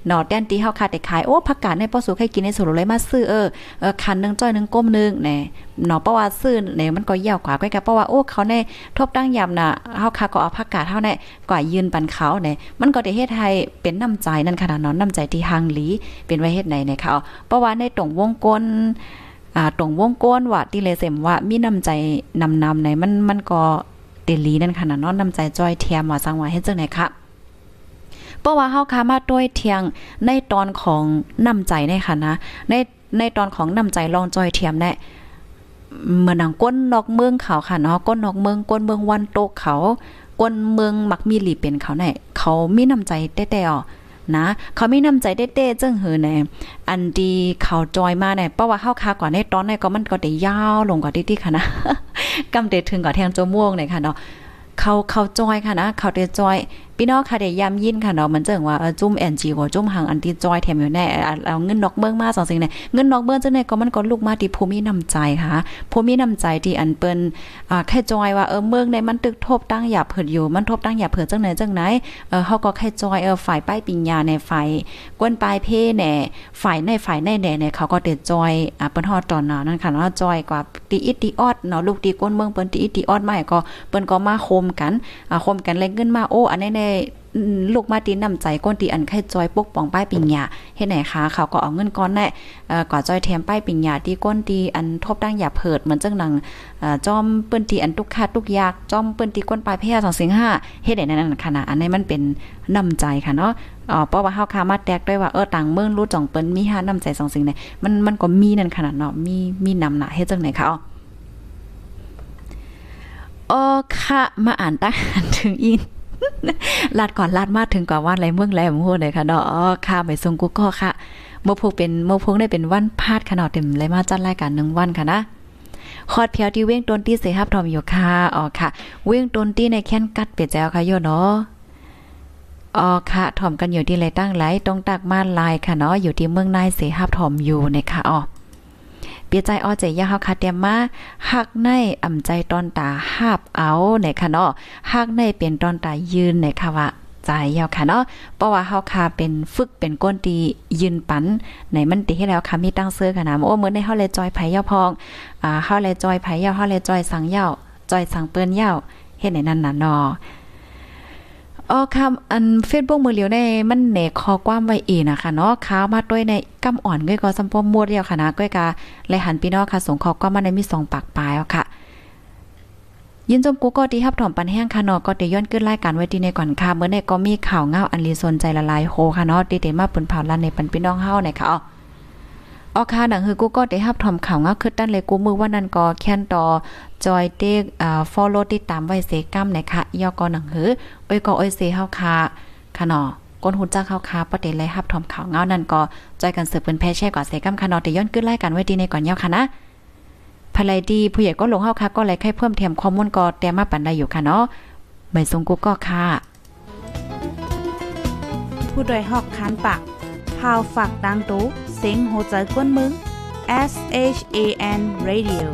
หนอแดนตีเฮาคาได้ขายโอ้ผักกาดในป้อสูให้กินในสุรเลยมาซื้อเออเออคันนึงจ้อยนึงก้มนึงแหน่ เนาะเพราะว่าซื้อเนี่ยมันก็ยาวกว่าก็เพราะว่าโอ้เขาในทบตั้งยามน่ะเฮาค่ะก็เอาผักกาดเฮาในก่ายืนปันเขาเนี่ยมันก็ได้เฮ็ดให้เป็นน้ำใจนั่นขนาดเนาะน้ำใจที่หางหลีเป็นไว้เฮ็ดไหนเนี่ยค่ะเพราะว่าในตรงวงกลมอ่าตรงวงก้นว่าที่เลยเสมว่ามีน้ำใจนำนำในมันมันก็เตลีนั่นขนาดเนาะน้ำใจจอยเทียมว่าสังว่าเฮ็ดจังไหนคะเพราะว่าเฮาคามาด้วยเทียงในตอนของน้ำใจในค่ะนะในในตอนของน้ำใจลองจอยเทียมเนี่ ยเมือนังก้นนอกเมืองเขาค่ะเนาะก้นนอกเมืองก้นเมืองวันโตกเขาก้นเมืองมักมีหลีเป็นเขาเนี่ยเขามีน้ำใจแต้ๆอ๋อนะเขามีน้ำใจเต้ๆจังเหือแน่อันดีเขาจอยมาเนี่ยเพราะว่าเข้าคากว่าในตอนในก็มันก็ได้ยาวลงกว่าที่ๆค่ะนะกำเดถึงกว่าแทงโจม่วงเนี่ยค่ะเนาะเขาเขาจอยค่ะนะเขาเดจอย พี่น้องค่ะได้ยามยินค่ะเนาะมันเจังว่าจุ่มแอนจีว่าจุ่มหางอันที่จอยแถมอยู่แน่เอาเงินนอกเมืองมาสองสิ่งเนี่ยเงินนอกเมืองจังได๋ก็มันก็ลูกมาที่ภูมิน้ำใจค่ะภูมิน้ำใจที่อันเปิ้นอ่าแค่จอยว่าเออเมืองในมันตึกทบตั้งหยาเผิดอยู่มันทบตั้งหยาเผิดจังไหนจังไหนเออเฮาก็แค่จอยเออฝ่ายป้ายปิญญาในฝ่ายกวนปลายเพแหน่ฝ่ายในฝ่ายในแหน่เนี่ยเขาก็เดจอยอ่าเปิ้นฮอดตอนนั้นนั่นค่ะเนาะจอยกว่าตีอิตีออดเนาะลูกตีก้นเมืองเปิ้นตีอิตีออดมาก็เปิ้นก็มาโคมกันอ่าโคมกันเลยเงินมาโอ้อันนี้ลูกมาตีนำใจก้นตีอันไข่จอยปกป้องป้ายปิญญาเฮ็ดไหนคะเขาก็เอาเงินก้อนแน่เอ่อก่อจอยแถมป้ายปิญญาที่ก้นตีอันทบตั้งอย่าเพิดเหมือนจังหนังจอมเปิ้นตีอันทุกขาทุกยากจอมเปิ้นตีก้นปลายเพศ2สิงห้าเฮ็ดไหนนั่นค่ะนะอันนี้มันเป็นนำใจค่ะเนาะอ๋อเพราะว่าเฮาคามาแตกด้วยว่าเออต่างเมืองรู้จ่องเปิ้นมีห้านำใจ2สิ่งไหนมันมันก็มีนั่นขนาดเนาะมีมีนำหนาเฮ็ดจังไหนคะอ๋ออ๋อค่ะมาอ่านตั้งถึงอิน ลาดก่อนลาดมาถึงก่อนว่าอะไรเมืองแลมโหเลยค่ะเนาะอ๋อค่ะไปส่งกูก็ค่ะเมื่อพกเป็นเมื่อพกได้เป็นวันพาดค่ะเนาะเต็มเลยมาจัดรายการ1วันค่ะนะคอดเพียวที่เว้งต้นที่เสฮับทอมอยู่ค่ะอ๋อค่ะ เว้งต้นที่ในแค้นกัดเป็ดแจวค่ะโยเนาะอ๋อค่ะถ่อมกันอยู่ที่ไรตั้งไหลตรงตักมาลายค่ะเนาะอยู่ที่เมืองนายเสฮับถ่อมอยู่นะคะอ๋อ ปียใจอ้อใจยาเฮาคาเตรียมมาฮักในอ่ำใจตอนตาหาบเอาเนี่ยค่ะเนาะฮักในเป็นตอนตายืนเนี่ยค่ะว่าใจยาวค่ะเนาะเพราะว่าเฮาคาเป็นฝึกเป็นก้นตียืนปันไหนมันติให้แล้วค่ะมีตั้งเสื้อค่ะนะโอ้เหมือนในเฮาเลยจอยไผยาวพองอ่าเฮาเลยจอยไผยาวเฮาเลยจอยสังยาวจอยสังเปิ้นยาวเฮ็ดในนั้นน่ะเนาะ อ๋อค่ะอัน Facebook มือเหลียวในมันเนคอความไว้อีนะคะเนาะข่าวมาด้วยในกำอ่อนก้อยก็สัมปมมัวเดียวค่ะนะก้อยกาและหันพี่น้องค่ะส่งข้อความมาในมี2ปากปลายเอาค่ะ ยินจมกูก็ดีฮับถอมปันแห้งค่ะเนาะก็เดี๋ยวย้อนขึ้นรายการไว้ดีในก่อนค่ะเมื่อในก็มีข่าวเงาอันลีสนใจละลายโฮค่ะเนาะดีเดมาปิ้นเผาลันในปันพี่น้องเฮาเนี่ยค่ะอ๋อ ออค่ะหนังคือกูก็ได้รับทอมข่าวเงาคือตั้นเลยกูมือว่านั่นก็แค้นต่อจอยเต็กอ่า follow ติดตามไว้เสกัมนะคะยอก็หนังหือเอ้ยก็เอ้ยเสเฮาค่ะค่ะเนาะก้นหุ่นจ้าเข้าคาประเด็นเลยรับทอมข่าวเงานั่นก็จอยกันสืบเป็นแพ่แช่กว่าเสกัมค่ะนาะแต่ย้อนขึ้นรายการไว้ดีในก่อนยาวค่ะนะภรรยดีผู้ใหญ่ก็ลงเฮาค่ะก็เลยให้เพิ่มเติมข้อมูลก็แต่มาปันได้อยู่ค่ะเนาะไม่ทรงกูก็ค่ะ ผู้โดยหอกคานปาก พาวฝากดังตู้เซ็งหัวใจกวนมึง S H A N Radio